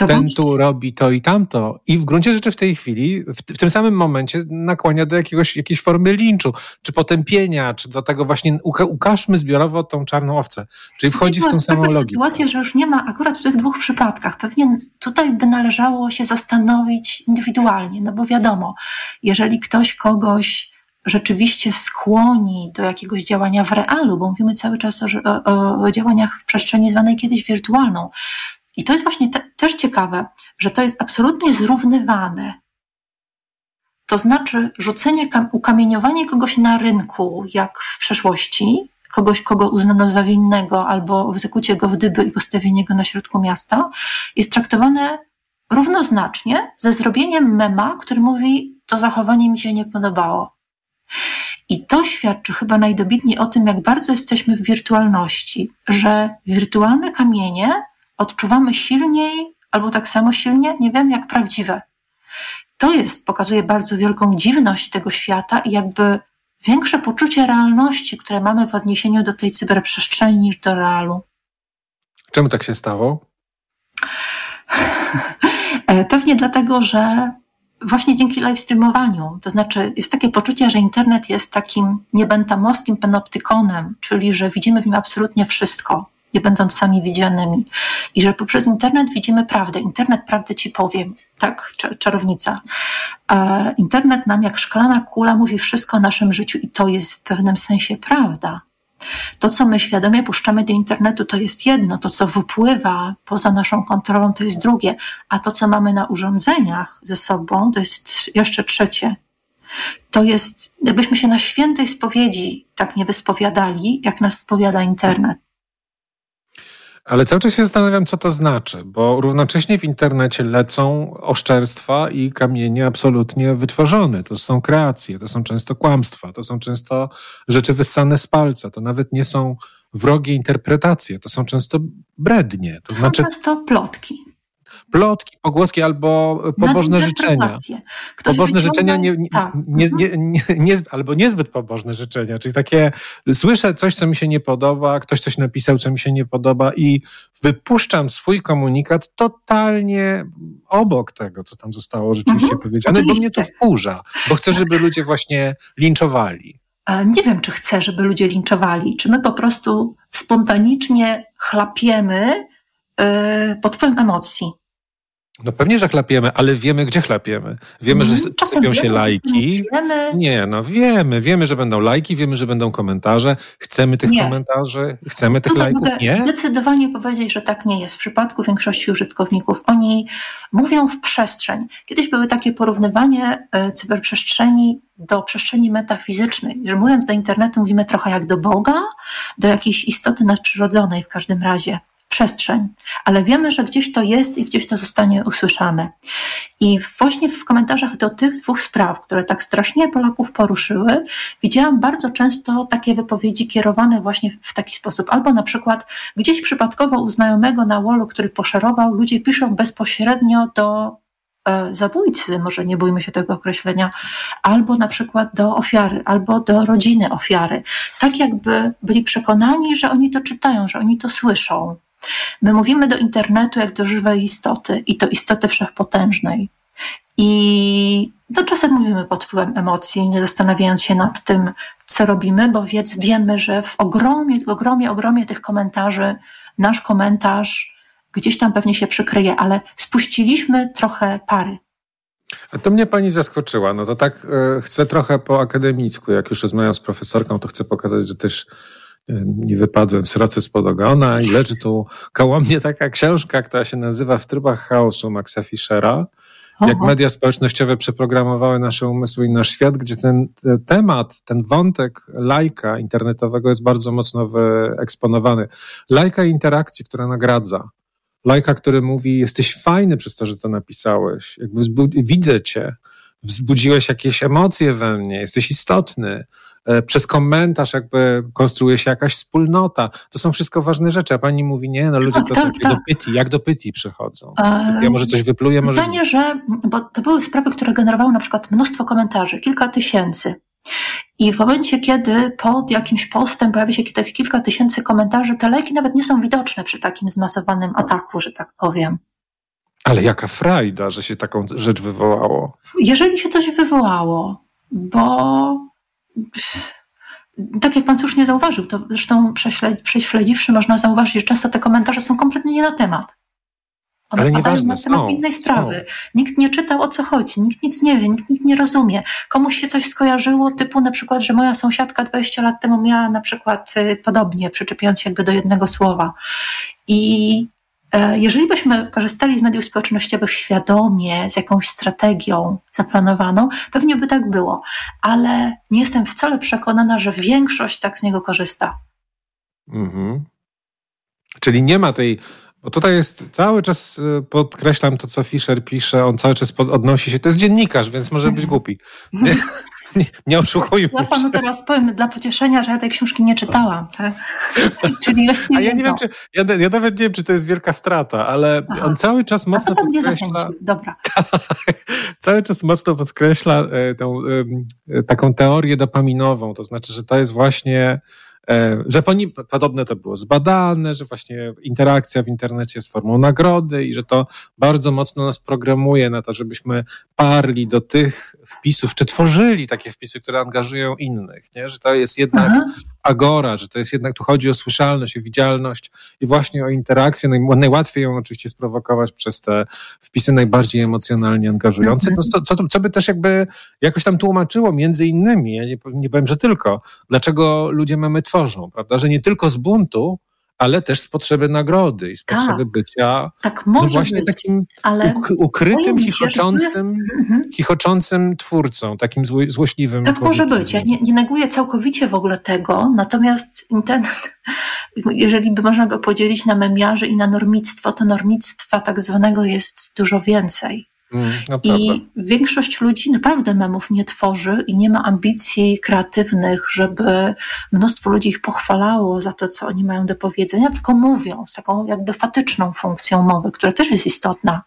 E: ten tu robi to i tamto. I w gruncie rzeczy w tej chwili, w, w, tym samym momencie nakłania do jakiegoś, jakiejś formy linczu, czy potępienia, czy do tego właśnie uka ukażmy zbiorowo tą czarną owcę. Czyli wchodzi w tą samą logikę.
F: sytuacja, że już nie ma akurat w tych dwóch przypadkach. Pewnie tutaj by należało się zastanowić indywidualnie, no bo wiadomo, jeżeli ktoś kogoś rzeczywiście skłoni do jakiegoś działania w realu, bo mówimy cały czas o, o, o działaniach w przestrzeni zwanej kiedyś wirtualną, i to jest właśnie te, też ciekawe, że to jest absolutnie zrównywane. To znaczy rzucenie, ukamieniowanie kogoś na rynku, jak w przeszłości, kogoś, kogo uznano za winnego, albo wzekucie go w dyby i postawienie go na środku miasta, jest traktowane równoznacznie ze zrobieniem mema, który mówi, to zachowanie mi się nie podobało. I to świadczy chyba najdobitniej o tym, jak bardzo jesteśmy w wirtualności, że wirtualne kamienie odczuwamy silniej albo tak samo silnie, nie wiem, jak prawdziwe. To jest, pokazuje bardzo wielką dziwność tego świata i jakby większe poczucie realności, które mamy w odniesieniu do tej cyberprzestrzeni niż do realu.
E: Czemu tak się stało?
F: E, pewnie dlatego, że właśnie dzięki live streamowaniu, to znaczy jest takie poczucie, że internet jest takim niebentamowskim panoptykonem, czyli że widzimy w nim absolutnie wszystko nie będąc sami widzianymi. I że poprzez internet widzimy prawdę. Internet prawdę ci powiem, tak, czarownica. internet nam jak szklana kula mówi wszystko o naszym życiu i to jest w pewnym sensie prawda. To, co my świadomie puszczamy do internetu, to jest jedno, to, co wypływa poza naszą kontrolą, to jest drugie, a to, co mamy na urządzeniach ze sobą, to jest jeszcze trzecie. To jest, jakbyśmy się na świętej spowiedzi tak nie wyspowiadali, jak nas spowiada internet.
E: Ale cały czas się zastanawiam, co to znaczy, bo równocześnie w internecie lecą oszczerstwa i kamienie absolutnie wytworzone. To są kreacje, to są często kłamstwa, to są często rzeczy wyssane z palca, to nawet nie są wrogie interpretacje, to są często brednie.
F: To, to znaczy, są często plotki
E: plotki, pogłoski albo pobożne życzenia. Pobożne życzenia nie, nie, tak. nie, nie, albo niezbyt pobożne życzenia, czyli takie słyszę coś, co mi się nie podoba, ktoś coś napisał, co mi się nie podoba i wypuszczam swój komunikat totalnie obok tego, co tam zostało rzeczywiście mhm, powiedziane, oczywiście. bo mnie to wkurza, bo chcę, żeby ludzie właśnie linczowali.
F: Nie wiem, czy chcę, żeby ludzie linczowali, czy my po prostu spontanicznie chlapiemy yy, pod wpływem emocji.
E: No pewnie, że chlapiemy, ale wiemy, gdzie chlapiemy. Wiemy, że
F: Mhm.
E: Sypią się lajki. nie no wiemy, wiemy, że będą lajki, wiemy, że będą komentarze. Chcemy tych
F: Nie.
E: komentarzy, chcemy tych
F: Tutaj
E: lajków,
F: mogę
E: nie?
F: zdecydowanie powiedzieć, że tak nie jest. W przypadku większości użytkowników oni mówią w przestrzeń. Kiedyś były takie porównywanie e, cyberprzestrzeni do przestrzeni metafizycznej, że mówiąc do internetu mówimy trochę jak do Boga, do jakiejś istoty nadprzyrodzonej w każdym razie. Przestrzeń, ale wiemy, że gdzieś to jest i gdzieś to zostanie usłyszane. I właśnie w komentarzach do tych dwóch spraw, które tak strasznie Polaków poruszyły, widziałam bardzo często takie wypowiedzi kierowane właśnie w taki sposób. Albo na przykład gdzieś przypadkowo u znajomego na wallu, który poszerował, ludzie piszą bezpośrednio do e, zabójcy, może nie bójmy się tego określenia, albo na przykład do ofiary, albo do rodziny ofiary. Tak jakby byli przekonani, że oni to czytają, że oni to słyszą. My mówimy do internetu jak do żywej istoty i to istoty wszechpotężnej. I no, czasem mówimy pod wpływem emocji, nie zastanawiając się nad tym, co robimy, bo wiedz, wiemy, że w ogromie, ogromie, ogromie tych komentarzy nasz komentarz gdzieś tam pewnie się przykryje, ale spuściliśmy trochę pary.
E: A to mnie pani zaskoczyła. No to tak e, chcę trochę po akademicku. Jak już rozmawiam z profesorką, to chcę pokazać, że też nie wypadłem z racy spod ogona i leży tu koło mnie taka książka, która się nazywa W trybach chaosu Maxa Fischera. Jak media społecznościowe przeprogramowały nasze umysły i nasz świat, gdzie ten te- temat, ten wątek lajka internetowego jest bardzo mocno wyeksponowany. Lajka interakcji, która nagradza. Lajka, który mówi, jesteś fajny przez to, że to napisałeś. Jakby widzę cię. Wzbudziłeś jakieś emocje we mnie, jesteś istotny. E, Przez komentarz jakby konstruuje się jakaś wspólnota. To są wszystko ważne rzeczy, a pani mówi, nie, no ludzie
F: Tak,
E: to
F: tak,
E: takie
F: tak.
E: do pyti, jak do pyti przychodzą.
F: Eee,
E: Ja może coś wypluję, może
F: Pytanie, że, bo to były sprawy, które generowały na przykład mnóstwo komentarzy, kilka tysięcy. I w momencie, kiedy pod jakimś postem pojawi się tych kilka tysięcy komentarzy, te lajki nawet nie są widoczne przy takim zmasowanym ataku, że tak powiem.
E: Ale jaka frajda, że się taką rzecz wywołało.
F: Jeżeli się coś wywołało, bo tak jak pan słusznie zauważył, to zresztą prześle- prześledziwszy można zauważyć, że często te komentarze są kompletnie nie na temat. One
E: Ale nieważne,
F: na temat
E: są,
F: innej
E: są.
F: sprawy. Nikt nie czytał o co chodzi, nikt nic nie wie, nikt nic nie rozumie. Komuś się coś skojarzyło, typu na przykład, że moja sąsiadka 20 lat temu miała na przykład y, podobnie, przyczepiając się jakby do jednego słowa. I jeżeli byśmy korzystali z mediów społecznościowych świadomie, z jakąś strategią zaplanowaną, pewnie by tak było, ale nie jestem wcale przekonana, że większość tak z niego korzysta.
E: Mhm. Czyli nie ma tej. Bo tutaj jest cały czas, y, podkreślam to, co Fischer pisze, on cały czas pod, odnosi się. To jest dziennikarz, więc może być głupi. Nie, nie, nie oszukujmy
F: Ja panu teraz powiem dla pocieszenia, że ja tej książki nie czytałam. Tak? Czyli właściwie
E: A ja nie wiem, czy. Ja, ja nawet nie wiem, czy to jest wielka strata, ale
F: Aha.
E: on cały czas mocno podkreśla.
F: Dobra.
E: cały czas mocno podkreśla e, tą, em, e, taką teorię dopaminową, to znaczy, że to jest właśnie, e, że poni- podobno to było zbadane, że właśnie interakcja w internecie jest formą nagrody i że to bardzo mocno nas programuje na to, żebyśmy parli do tych wpisów, czy tworzyli takie wpisy, które angażują innych, nie? że to jest jednak
F: Aha.
E: agora, że to jest jednak, tu chodzi o słyszalność, o widzialność i właśnie o interakcję. Naj, najłatwiej ją oczywiście sprowokować przez te wpisy najbardziej emocjonalnie angażujące, no, co, co, co by też jakby jakoś tam tłumaczyło między innymi, ja nie, nie powiem, że tylko, dlaczego ludzie memy tworzą, prawda, że nie tylko z buntu, ale też z potrzeby nagrody i z
F: Tak.
E: potrzeby bycia
F: Tak
E: no
F: może
E: właśnie
F: być,
E: takim uk- ukrytym, chichoczącym,
F: Mhm.
E: chichoczącym twórcą, takim zło, złośliwym
F: Tak może
E: człowiekiem.
F: być. Ja nie, nie neguję całkowicie w ogóle tego, natomiast internet, jeżeli by można go podzielić na memiarzy i na normictwo, to normictwa tak zwanego jest dużo więcej.
E: Mm, no.
F: I większość ludzi naprawdę memów nie tworzy i nie ma ambicji kreatywnych, żeby mnóstwo ludzi ich pochwalało za to, co oni mają do powiedzenia, tylko mówią z taką jakby fatyczną funkcją mowy, która też jest istotna.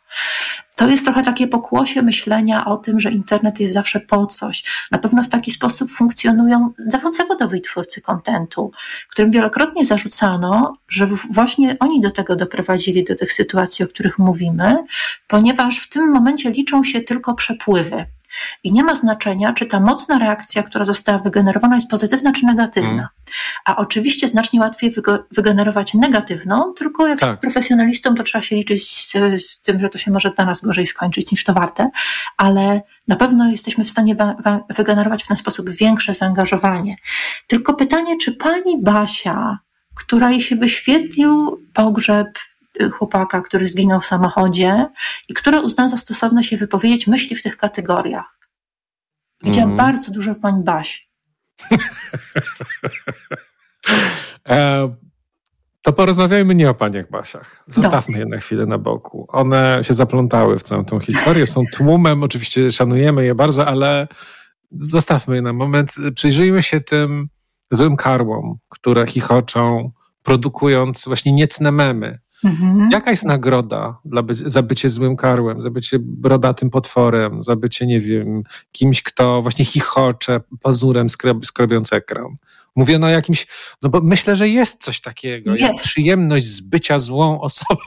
F: To jest trochę takie pokłosie myślenia o tym, że internet jest zawsze po coś. Na pewno w taki sposób funkcjonują zawodowi twórcy kontentu, którym wielokrotnie zarzucano, że właśnie oni do tego doprowadzili, do tych sytuacji, o których mówimy, ponieważ w tym momencie liczą się tylko przepływy. I nie ma znaczenia, czy ta mocna reakcja, która została wygenerowana, jest pozytywna czy negatywna. Mm. A oczywiście znacznie łatwiej wygenerować negatywną, tylko jak tak. profesjonalistą to trzeba się liczyć z, z, tym, że to się może dla nas gorzej skończyć niż to warte, ale na pewno jesteśmy w stanie wygenerować w ten sposób większe zaangażowanie. Tylko pytanie, czy pani Basia, która jej się wyświetlił pogrzeb chłopaka, który zginął w samochodzie i która uznała za stosowne się wypowiedzieć, myśli w tych kategoriach. Widziałam mm. bardzo dużo pań Baś.
E: e, to porozmawiajmy nie o paniach Basiach. Zostawmy je na chwilę na boku. One się zaplątały w całą tą historię, są tłumem, oczywiście szanujemy je bardzo, ale zostawmy je na moment. Przyjrzyjmy się tym złym karłom, które chichoczą, produkując właśnie niecne memy Mhm. Jaka jest nagroda dla by, za bycie złym karłem, za bycie brodatym potworem, za bycie, nie wiem, kimś, kto właśnie chichocze pazurem skrob, skrobiąc ekran? Mówię no jakimś, no bo myślę, że jest coś takiego, jest. jak przyjemność z bycia złą osobą,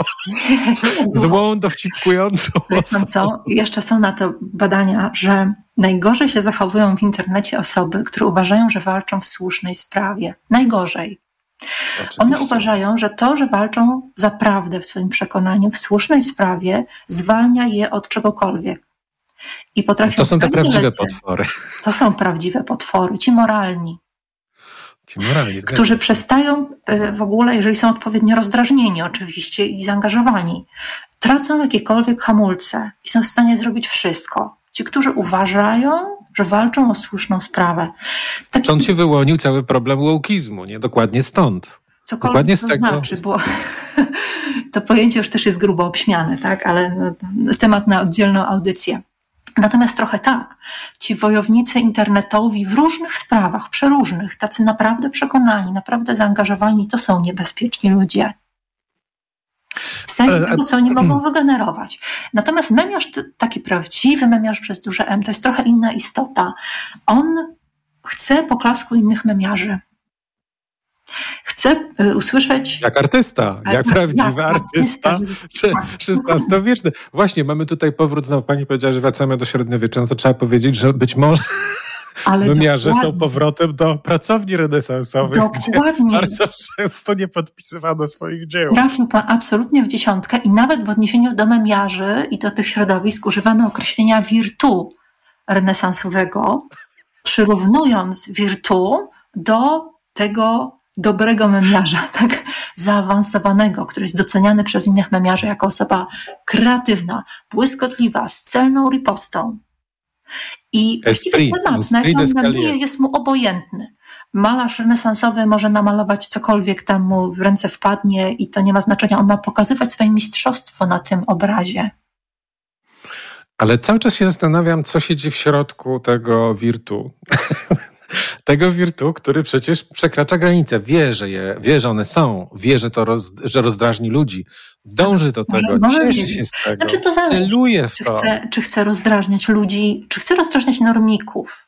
E: złą, dowcipkującą osobą.
F: Co? Jeszcze są na to badania, że najgorzej się zachowują w internecie osoby, które uważają, że walczą w słusznej sprawie. Najgorzej. Oczywiście. One uważają, że to, że walczą za prawdę w swoim przekonaniu, w słusznej sprawie, zwalnia je od czegokolwiek.
E: I potrafią to są te prawdziwe potwory.
F: To są prawdziwe potwory, ci moralni.
E: Ci moralni
F: którzy przestają y, w ogóle, jeżeli są odpowiednio rozdrażnieni oczywiście i zaangażowani, tracą jakiekolwiek hamulce i są w stanie zrobić wszystko. Ci, którzy uważają, że walczą o słuszną sprawę.
E: Taki... Stąd się wyłonił cały problem łokizmu, nie? Dokładnie stąd.
F: Cokolwiek Dokładnie z to tego... znaczy, bo to pojęcie już też jest grubo obśmiane, tak? ale no, temat na oddzielną audycję. Natomiast trochę tak, ci wojownicy internetowi w różnych sprawach, przeróżnych, tacy naprawdę przekonani, naprawdę zaangażowani, to są niebezpieczni ludzie. W sensie tego, co oni mogą wygenerować. Natomiast memiarz, taki prawdziwy memiarz przez duże M, to jest trochę inna istota. On chce poklasku innych memiarzy. Chcę y, usłyszeć.
E: Jak artysta, jak prawdziwy jak artysta, XVI-wieczny. Właśnie, mamy tutaj powrót, znowu pani powiedziała, że wracamy do średniowiecza, no to trzeba powiedzieć, że być może ale są powrotem do pracowni renesansowych, dokładnie. gdzie bardzo często nie podpisywano swoich dzieł.
F: Trafił pan absolutnie w dziesiątkę i nawet w odniesieniu do memiarzy i do tych środowisk używano określenia wirtu renesansowego, przyrównując wirtu do tego dobrego memiarza, tak zaawansowanego, który jest doceniany przez innych memiarzy jako osoba kreatywna, błyskotliwa, z celną ripostą. I
E: esprit,
F: temat, na jaki jest mu obojętny. Malarz renesansowy może namalować cokolwiek tam mu w ręce wpadnie i to nie ma znaczenia. On ma pokazywać swoje mistrzostwo na tym obrazie.
E: Ale cały czas się zastanawiam, co siedzi w środku tego wirtu. tego wirtu, który przecież przekracza granice. Wie, że, je, wie, że one są, wie, że to roz, że rozdrażni ludzi, dąży do tego, może, cieszy się z tego, znaczy to celuje w
F: czy
E: to.
F: Chce, czy chce rozdrażniać ludzi, czy chce rozdrażniać normików,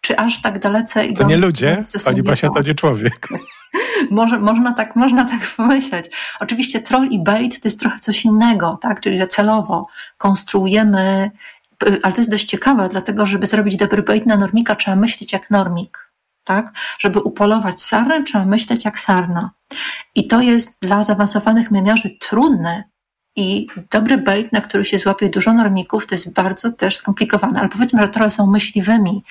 F: czy aż tak dalece idąc...
E: To nie ludzie, pani Basia to nie człowiek.
F: Może, można, tak, można tak pomyśleć. Oczywiście troll i bait to jest trochę coś innego, tak? czyli że celowo konstruujemy ale to jest dość ciekawe, dlatego żeby zrobić dobry bait na normika, trzeba myśleć jak normik. Tak? Żeby upolować sarnę, trzeba myśleć jak sarna. I to jest dla zaawansowanych memiarzy trudne. I dobry bait, na który się złapie dużo normików, to jest bardzo też skomplikowane. Ale powiedzmy, że trochę są myśliwymi,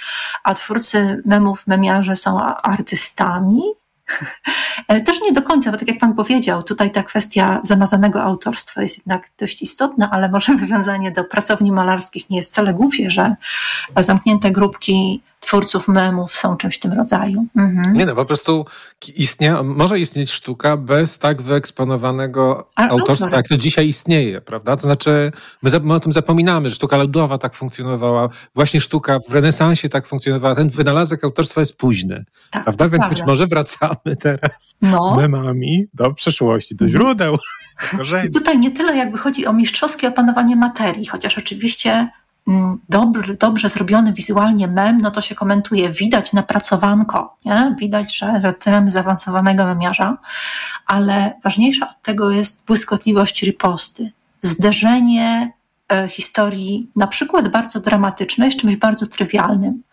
F: a twórcy memów, memiarze są artystami, też nie do końca, bo tak jak Pan powiedział, tutaj ta kwestia zamazanego autorstwa jest jednak dość istotna, ale może wywiązanie do pracowni malarskich nie jest wcale głupie, że zamknięte grupki twórców memów są czymś w tym rodzaju.
E: Mhm. Nie no, po prostu istnieje, może istnieć sztuka bez tak wyeksponowanego A, autorstwa, jak to dzisiaj istnieje, prawda? To znaczy, my, my, o tym zapominamy, że sztuka ludowa tak funkcjonowała, właśnie sztuka w renesansie tak funkcjonowała, ten wynalazek autorstwa jest późny, tak, prawda? Więc prawda. być może wracamy teraz no. memami do przeszłości, do źródeł.
F: Tutaj nie tyle jakby chodzi o mistrzowskie opanowanie materii, chociaż oczywiście dobry, dobrze zrobiony wizualnie mem, no to się komentuje, widać napracowanko, nie? widać, że, że zaawansowanego memiarza, ale ważniejsza od tego jest błyskotliwość riposty, zderzenie historii, na przykład bardzo dramatycznej, z czymś bardzo trywialnym.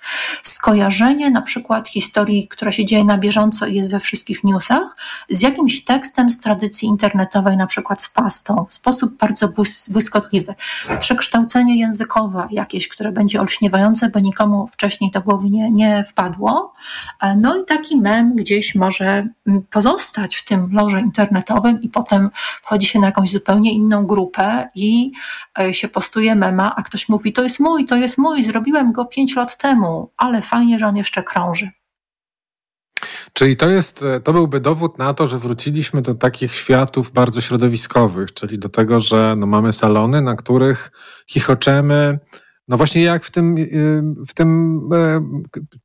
F: Skojarzenie na przykład historii, która się dzieje na bieżąco i jest we wszystkich newsach, z jakimś tekstem z tradycji internetowej, na przykład z pastą, w sposób bardzo błyskotliwy. Przekształcenie językowe jakieś, które będzie olśniewające, bo nikomu wcześniej do głowy nie, nie wpadło. E, no i taki mem gdzieś może mm, pozostać w tym loże internetowym i potem wchodzi się na jakąś zupełnie inną grupę i e, się postuje mema, a ktoś mówi, to jest mój, to jest mój, zrobiłem go pięć lat temu, ale fajnie, że on jeszcze krąży.
E: Czyli to jest, to byłby dowód na to, że wróciliśmy do takich światów bardzo środowiskowych, czyli do tego, że no mamy salony, na których chichoczemy, no właśnie jak w tym, w tym, e,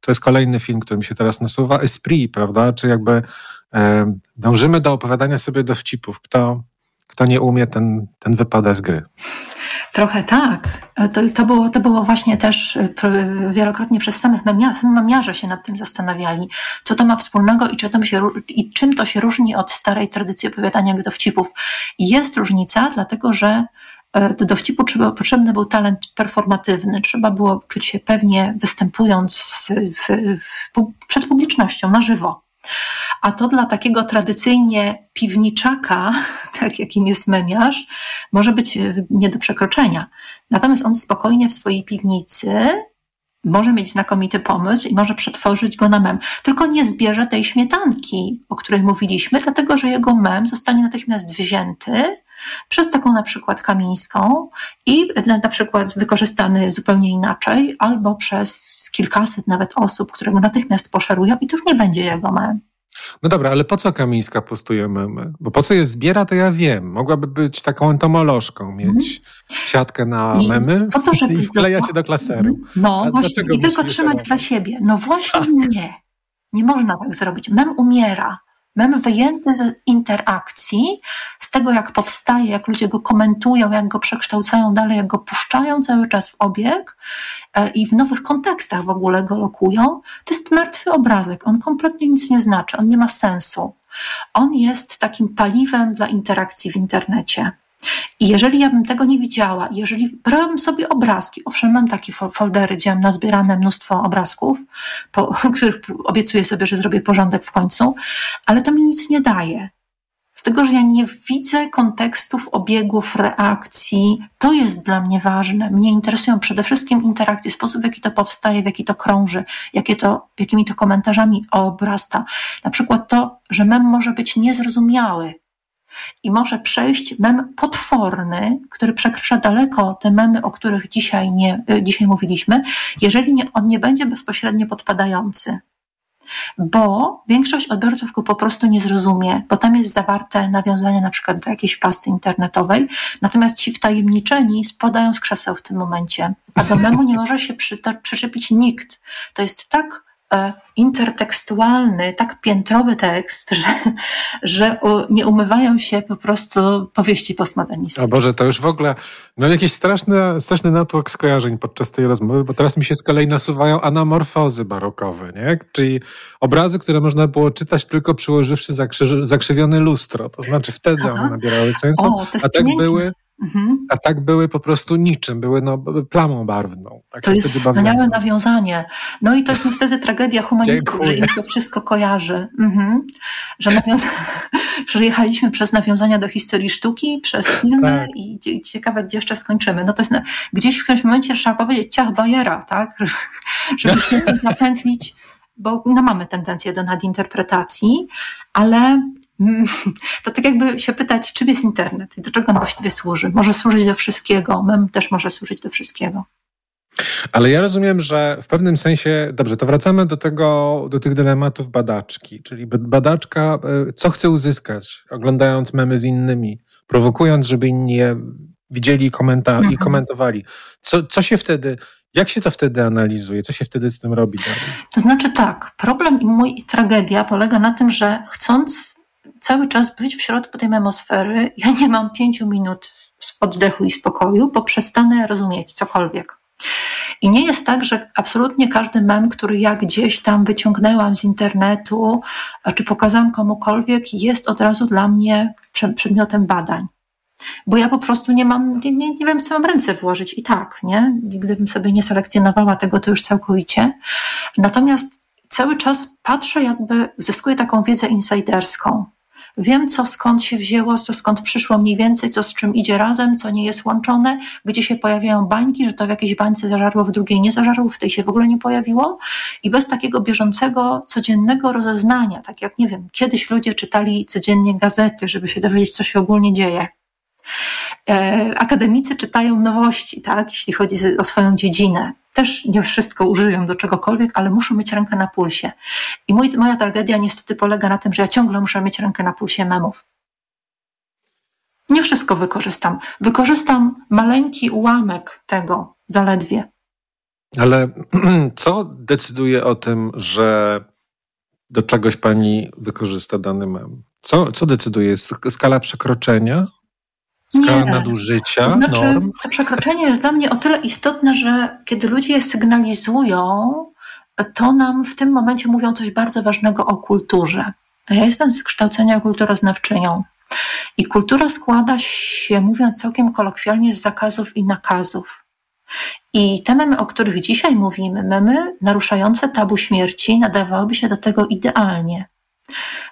E: to jest kolejny film, który mi się teraz nasuwa, Esprit, prawda? Czy jakby e, dążymy do opowiadania sobie dowcipów. Kto, kto nie umie, ten, ten wypada z gry.
F: Trochę tak. E, to, to, było, to było właśnie też wielokrotnie przez samych memiarzy, sami memiarze się nad tym zastanawiali, co to ma wspólnego i, czy to się, i czym to się różni od starej tradycji opowiadania dowcipów. Jest różnica, dlatego że E, do dowcipu trzeba, potrzebny był talent performatywny, trzeba było czuć się pewnie występując w, w, przed publicznością na żywo. A to dla takiego tradycyjnie piwniczaka, tak jakim jest memiarz, może być nie do przekroczenia. Natomiast on spokojnie w swojej piwnicy może mieć znakomity pomysł i może przetworzyć go na mem. Tylko nie zbierze tej śmietanki, o której mówiliśmy, dlatego że jego mem zostanie natychmiast wzięty przez taką na przykład kamińską i na przykład wykorzystany zupełnie inaczej, albo przez kilkaset nawet osób, które go natychmiast poszerują i to już nie będzie jego mem.
E: No dobra, ale po co Kamińska postuje memy? Bo po co je zbiera, to ja wiem. Mogłaby być taką entomolożką, mieć mm. siatkę na I memy po to, żeby i wklejać się do klaseru.
F: No A właśnie, i tylko trzymać dla siebie. No właśnie nie. Nie można tak zrobić. Mem umiera. Mem wyjęty z interakcji, z tego jak powstaje, jak ludzie go komentują, jak go przekształcają dalej, jak go puszczają cały czas w obieg e, i w nowych kontekstach w ogóle go lokują, to jest martwy obrazek. On kompletnie nic nie znaczy, on nie ma sensu. On jest takim paliwem dla interakcji w internecie. I jeżeli ja bym tego nie widziała, jeżeli brałabym sobie obrazki, owszem, mam takie foldery, gdzie mam nazbierane mnóstwo obrazków, po których obiecuję sobie, że zrobię porządek w końcu, ale to mi nic nie daje. Dlatego, że ja nie widzę kontekstów, obiegów, reakcji. To jest dla mnie ważne. Mnie interesują przede wszystkim interakcje, sposób, w jaki to powstaje, w jaki to krąży, jakie to, jakimi to komentarzami obrasta. Na przykład to, że mem może być niezrozumiały, i może przejść mem potworny, który przekracza daleko te memy, o których dzisiaj, nie, y, dzisiaj mówiliśmy, jeżeli nie, on nie będzie bezpośrednio podpadający. Bo większość odbiorców go po prostu nie zrozumie, bo tam jest zawarte nawiązanie na przykład do jakiejś pasty internetowej, natomiast ci wtajemniczeni spadają z krzeseł w tym momencie, a do memu nie może się przyczepić nikt. To jest tak E, intertekstualny, tak piętrowy tekst, że, że nie umywają się po prostu powieści postmodernistyczne.
E: O Boże, to już w ogóle no jakiś straszny, straszny natłok skojarzeń podczas tej rozmowy, bo teraz mi się z kolei nasuwają anamorfozy barokowe, nie? czyli obrazy, które można było czytać tylko przyłożywszy zakrzywione lustro, to znaczy wtedy Aha. one nabierały sensu, o, a tak były Mhm. A tak były po prostu niczym, były no, plamą barwną. Tak
F: to jest wspaniałe nawiązanie. No i to jest niestety tragedia humanistów, że im to wszystko kojarzy. Mhm. Że nawiąza... przejechaliśmy przez nawiązania do historii sztuki, przez filmy tak. i ciekawe, gdzie jeszcze skończymy. No to jest na... gdzieś w którymś momencie trzeba powiedzieć ciach Bajera, tak? Żeby się zapętlić bo no, mamy tendencję do nadinterpretacji, ale to tak jakby się pytać, czym jest internet i do czego on właściwie służy. Może służyć do wszystkiego, mem też może służyć do wszystkiego.
E: Ale ja rozumiem, że w pewnym sensie, dobrze, to wracamy do tego, do tych dylematów badaczki, czyli badaczka, e, co chce uzyskać, oglądając memy z innymi, prowokując, żeby inni je widzieli komenta mhm. i komentowali. Co, co się wtedy, jak się to wtedy analizuje? Co się wtedy z tym robi?
F: To znaczy tak, problem i mój tragedia polega na tym, że chcąc cały czas być w środku tej memosfery, ja nie mam pięciu minut oddechu i spokoju, bo przestanę rozumieć cokolwiek. I nie jest tak, że absolutnie każdy mem, który ja gdzieś tam wyciągnęłam z internetu, czy pokazałam komukolwiek, jest od razu dla mnie przedmiotem badań. bo ja po prostu nie mam, nie, nie, nie wiem, co mam ręce włożyć i tak, nie? Gdybym sobie nie selekcjonowała tego, to już całkowicie. Natomiast cały czas patrzę, jakby zyskuję taką wiedzę insiderską. Wiem, co skąd się wzięło, co skąd przyszło mniej więcej, co z czym idzie razem, co nie jest łączone, gdzie się pojawiają bańki, że to w jakiejś bańce zażarło, w drugiej nie zażarło, w tej się w ogóle nie pojawiło. I bez takiego bieżącego, codziennego rozeznania, tak jak, nie wiem, kiedyś ludzie czytali codziennie gazety, żeby się dowiedzieć, co się ogólnie dzieje. E, akademicy czytają nowości, tak, jeśli chodzi o swoją dziedzinę. Też nie wszystko użyją do czegokolwiek, ale muszą mieć rękę na pulsie. I mój, moja tragedia niestety polega na tym, że ja ciągle muszę mieć rękę na pulsie memów. Nie wszystko wykorzystam. Wykorzystam maleńki ułamek tego zaledwie.
E: Ale co decyduje o tym, że do czegoś pani wykorzysta dany mem? Co, co decyduje? Skala przekroczenia? Skala nie. nadużycia, to znaczy, norm?
F: To przekroczenie jest dla mnie o tyle istotne, że kiedy ludzie je sygnalizują, to nam w tym momencie mówią coś bardzo ważnego o kulturze. Ja jestem z kształcenia kulturoznawczynią. I kultura składa się, mówiąc całkiem kolokwialnie, z zakazów i nakazów. I te memy, o których dzisiaj mówimy, memy naruszające tabu śmierci, nadawałyby się do tego idealnie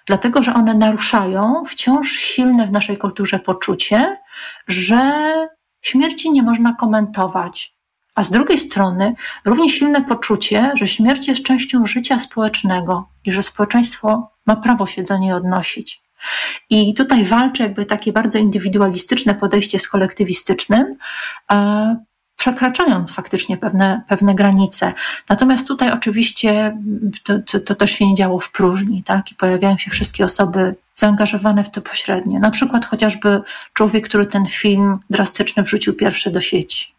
F: dlatego że one naruszają wciąż silne w naszej kulturze poczucie, że śmierci nie można komentować. A z drugiej strony równie silne poczucie, że śmierć jest częścią życia społecznego i że społeczeństwo ma prawo się do niej odnosić. I tutaj walczy jakby takie bardzo indywidualistyczne podejście z kolektywistycznym, przekraczając faktycznie pewne, pewne granice. Natomiast tutaj oczywiście to, to, to też się nie działo w próżni, tak? I pojawiają się wszystkie osoby zaangażowane w to pośrednio. Na przykład chociażby człowiek, który ten film drastyczny wrzucił pierwszy do sieci.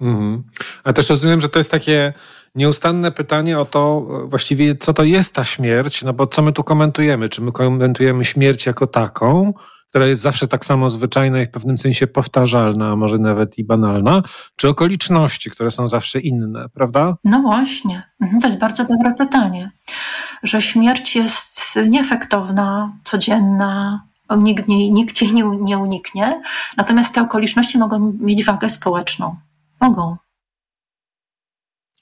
E: Mhm. A też rozumiem, że to jest takie nieustanne pytanie o to właściwie, co to jest ta śmierć, no bo co my tu komentujemy? Czy my komentujemy śmierć jako taką, która jest zawsze tak samo zwyczajna i w pewnym sensie powtarzalna, a może nawet i banalna, czy okoliczności, które są zawsze inne, prawda?
F: No właśnie, mhm, to jest bardzo dobre pytanie. Że śmierć jest nieefektowna, codzienna, nikt, nie, nikt jej nie, nie uniknie, natomiast te okoliczności mogą mieć wagę społeczną. Mogą.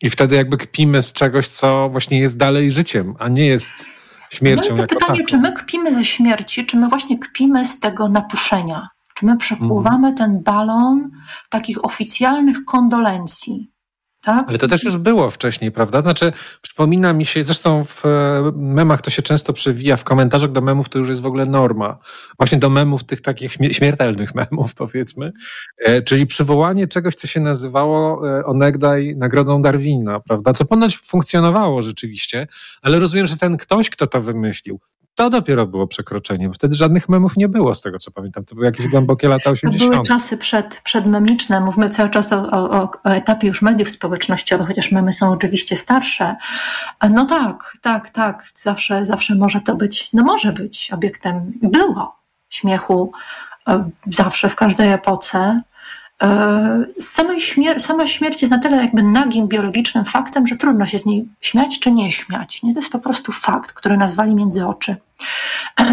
E: I wtedy jakby kpimy z czegoś, co właśnie jest dalej życiem, a nie jest śmiercią.
F: No i to pytanie, taką. czy my kpimy ze śmierci, czy my właśnie kpimy z tego napuszenia? Czy my przepływamy mhm. ten balon takich oficjalnych kondolencji? Tak?
E: Ale to też już było wcześniej, prawda? Znaczy, przypomina mi się, zresztą w e, memach to się często przewija, w komentarzach do memów to już jest w ogóle norma. Właśnie do memów, tych takich śmiertelnych memów, powiedzmy. E, czyli przywołanie czegoś, co się nazywało e, onegdaj nagrodą Darwina, prawda? Co ponoć funkcjonowało rzeczywiście, ale rozumiem, że ten ktoś, kto to wymyślił, to dopiero było przekroczenie, bo wtedy żadnych memów nie było, z tego co pamiętam. To były jakieś głębokie lata 80.
F: To były czasy przed, przedmemiczne. Mówmy cały czas o, o, o, etapie już mediów społecznościowych, chociaż memy są oczywiście starsze. No tak, tak, tak. Zawsze, zawsze może to być, no może być obiektem, było śmiechu e, zawsze w każdej epoce. E, śmier sama śmierć jest na tyle jakby nagim biologicznym faktem, że trudno się z niej śmiać czy nie śmiać. Nie, to jest po prostu fakt, który nazwali między oczy.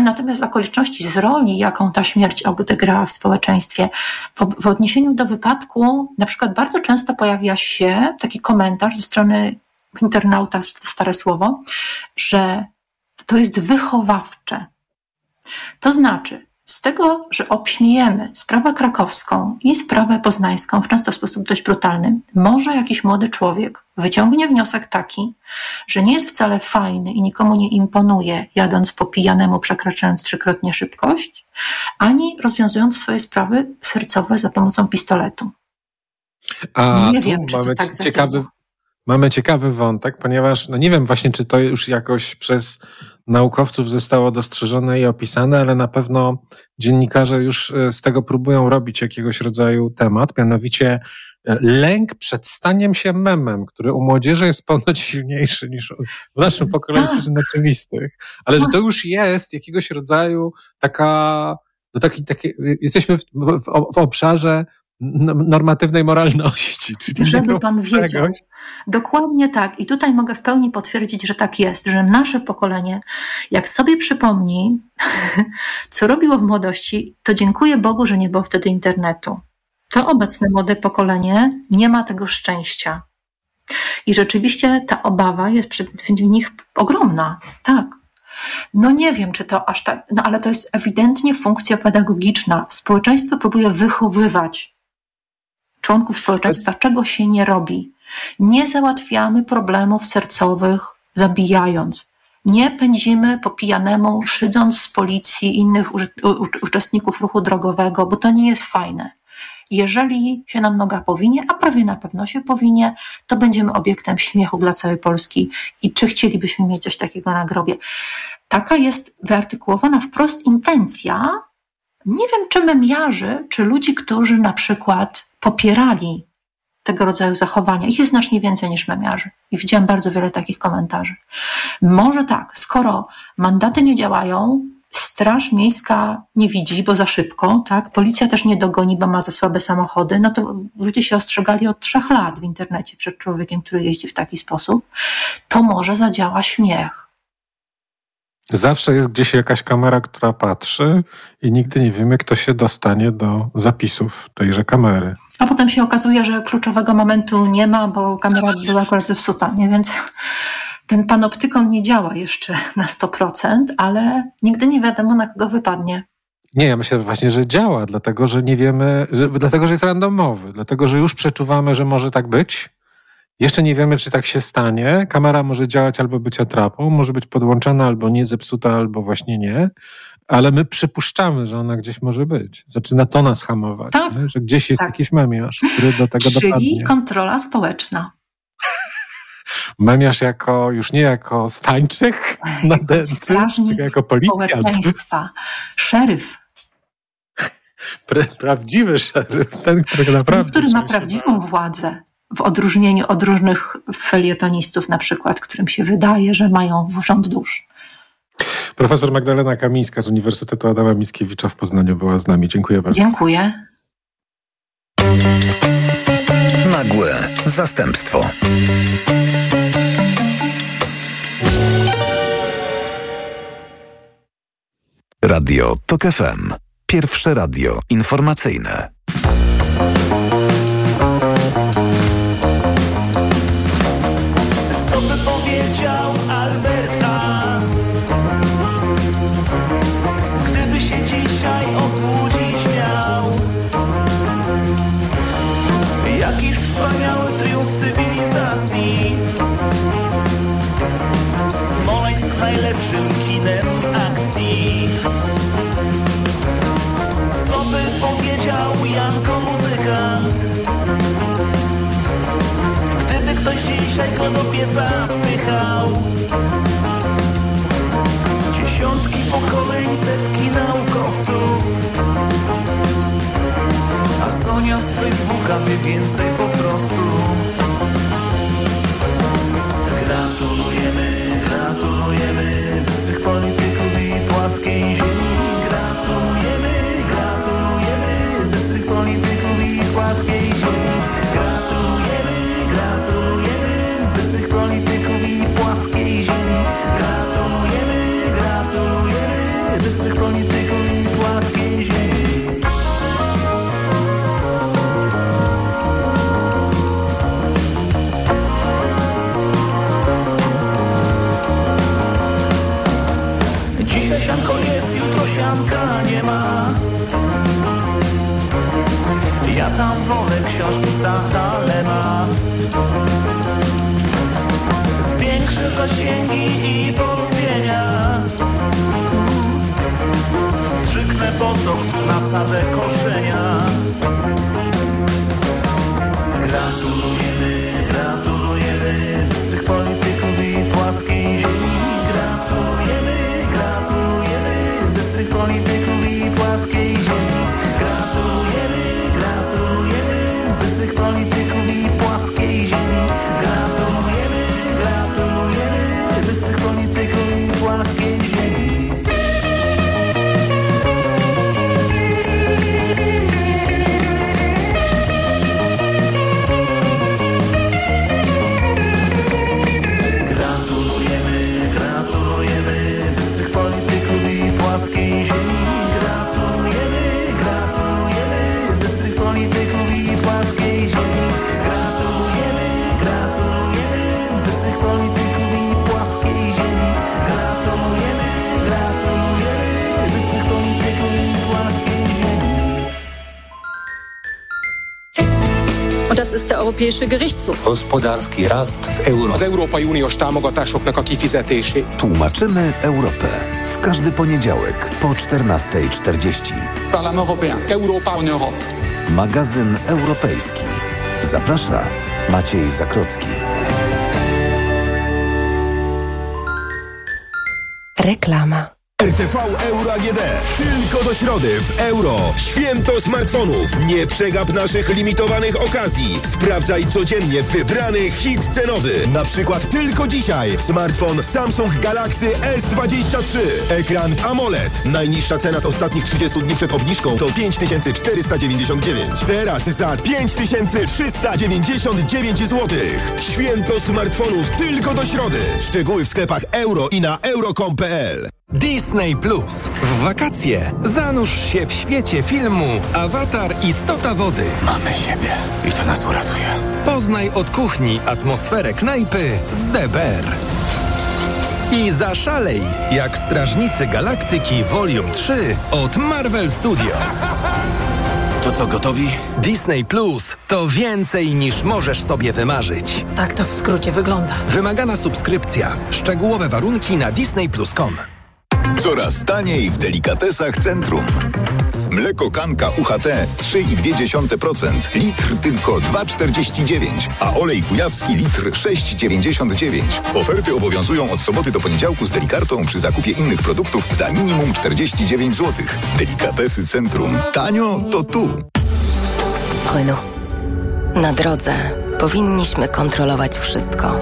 F: Natomiast okoliczności z roli, jaką ta śmierć odegrała w społeczeństwie, w, w odniesieniu do wypadku, na przykład bardzo często pojawia się taki komentarz ze strony internauta, stare słowo, że to jest wychowawcze. To znaczy, z tego, że obśmiejemy sprawę krakowską i sprawę poznańską, w często w sposób dość brutalny, może jakiś młody człowiek wyciągnie wniosek taki, że nie jest wcale fajny i nikomu nie imponuje, jadąc po pijanemu, przekraczając trzykrotnie szybkość, ani rozwiązując swoje sprawy sercowe za pomocą pistoletu.
E: A nie wiem, czy mamy tak ciekawy, Mamy ciekawy wątek, ponieważ no nie wiem właśnie, czy to już jakoś przez naukowców zostało dostrzeżone i opisane, ale na pewno dziennikarze już e, z tego próbują robić jakiegoś rodzaju temat, mianowicie e, lęk przed staniem się memem, który u młodzieży jest ponoć silniejszy niż w naszym pokoleniu przyczyn tak. oczywistych, ale że to już jest jakiegoś rodzaju taka, no taki, taki jesteśmy w, w, w obszarze normatywnej moralności. Czyli
F: Żeby pan wiedział. Dokładnie tak. I tutaj mogę w pełni potwierdzić, że tak jest, że nasze pokolenie, jak sobie przypomni, co robiło w młodości, to dziękuję Bogu, że nie było wtedy internetu. To obecne młode pokolenie nie ma tego szczęścia. I rzeczywiście ta obawa jest przed nich ogromna. Tak. No nie wiem, czy to aż tak, no ale to jest ewidentnie funkcja pedagogiczna. Społeczeństwo próbuje wychowywać członków społeczeństwa, czego się nie robi. Nie załatwiamy problemów sercowych, zabijając. Nie pędzimy po pijanemu, szydząc z policji innych uczestników ruchu drogowego, bo to nie jest fajne. Jeżeli się nam noga powinie, a prawie na pewno się powinie, to będziemy obiektem śmiechu dla całej Polski. I czy chcielibyśmy mieć coś takiego na grobie? Taka jest wyartykułowana wprost intencja. Nie wiem, czy memiarzy, czy ludzi, którzy na przykład popierali tego rodzaju zachowania. Ich jest znacznie więcej niż memiarzy. I widziałam bardzo wiele takich komentarzy. Może tak, skoro mandaty nie działają, Straż miejska nie widzi, bo za szybko, tak? Policja też nie dogoni, bo ma za słabe samochody. No to ludzie się ostrzegali od trzech lat w internecie przed człowiekiem, który jeździ w taki sposób. To może zadziała śmiech.
E: Zawsze jest gdzieś jakaś kamera, która patrzy i nigdy nie wiemy, kto się dostanie do zapisów tejże kamery.
F: A potem się okazuje, że kluczowego momentu nie ma, bo kamera była akurat zepsuta, nie? Więc ten panoptykon nie działa jeszcze na 100%, ale nigdy nie wiadomo, na kogo wypadnie.
E: Nie, ja myślę właśnie, że działa, dlatego że nie wiemy, że, dlatego że jest randomowy, dlatego że już przeczuwamy, że może tak być. Jeszcze nie wiemy, czy tak się stanie. Kamera może działać albo być atrapą, może być podłączona albo nie, zepsuta albo właśnie nie, ale my przypuszczamy, że ona gdzieś może być. Zaczyna to nas hamować, tak, że gdzieś jest tak. jakiś memiarz, który do tego
F: Czyli
E: dopadnie.
F: Czyli kontrola społeczna.
E: Memiarz jako, już nie jako stańczyk na tylko jako policjant.
F: Szeryf.
E: prawdziwy szeryf, ten, który naprawdę...
F: Ten, który ma prawdziwą władzę w odróżnieniu od różnych felietonistów na przykład, którym się wydaje, że mają rząd dusz.
E: Profesor Magdalena Kamińska z Uniwersytetu Adama Mickiewicza w Poznaniu była z nami. Dziękuję bardzo.
F: Dziękuję.
D: Nagłe zastępstwo. Radio TOK FM. Pierwsze radio informacyjne.
G: Bystrych polityków i płaskiej ziemi. Gratulujemy, gratulujemy Bystrych polityków i płaskiej ziemi. Dzisiaj sianko jest, jutro sianka nie ma. Ja tam wolę książki Stacha Lema Zwiększę zasięgi i polubienia Wstrzyknę botoks w nasadę koszenia. Gratulujemy, gratulujemy. Bystrych polityków i płaskiej ziemi. Gratulujemy, gratulujemy. Bystrych polityków i płaskiej ziemi. Gratulujemy, gratulujemy. Bystrych polityków i płaskiej ziemi. Gratulujemy,
H: ist der Europäische Gerichtshof.
I: Gospodarski rast w euro.
J: Az Európai Uniós támogatásoknak a kifizetését.
D: Tłumaczymy Europę. W każdy poniedziałek po 14.40.
J: Parlament européen. Europa en Europe.
D: Magazyn europejski. Zaprasza Maciej Zakrocki.
K: Reklama.
L: RTV Euro AGD. Tylko do środy w euro. Święto smartfonów. Nie przegap naszych limitowanych okazji. Sprawdzaj codziennie wybrany hit cenowy. Na przykład tylko dzisiaj smartfon Samsung Galaxy S23. Ekran AMOLED. Najniższa cena z ostatnich 30 dni przed obniżką to 5499. Teraz za 5399 zł. Święto smartfonów tylko do środy. Szczegóły w sklepach euro i na euro.com.pl.
M: Disney Plus. W wakacje zanurz się w świecie filmu Awatar Istota Wody.
I: Mamy siebie i to nas uratuje.
M: Poznaj od kuchni atmosferę knajpy z DBR. I zaszalej jak Strażnicy Galaktyki Volume 3 od Marvel Studios.
I: To co, gotowi?
M: Disney Plus to więcej niż możesz sobie wymarzyć.
K: Tak to w skrócie wygląda.
M: Wymagana subskrypcja. Szczegółowe warunki na disneyplus.com.
N: Coraz taniej w delikatesach centrum. Mleko kanka UHT 3,2%, litr tylko 2,49, a olej kujawski litr 6,99. Oferty obowiązują od soboty do poniedziałku z delikartą przy zakupie innych produktów za minimum 49 zł. Delikatesy centrum. Tanio to tu.
K: Renault. Na drodze powinniśmy kontrolować wszystko.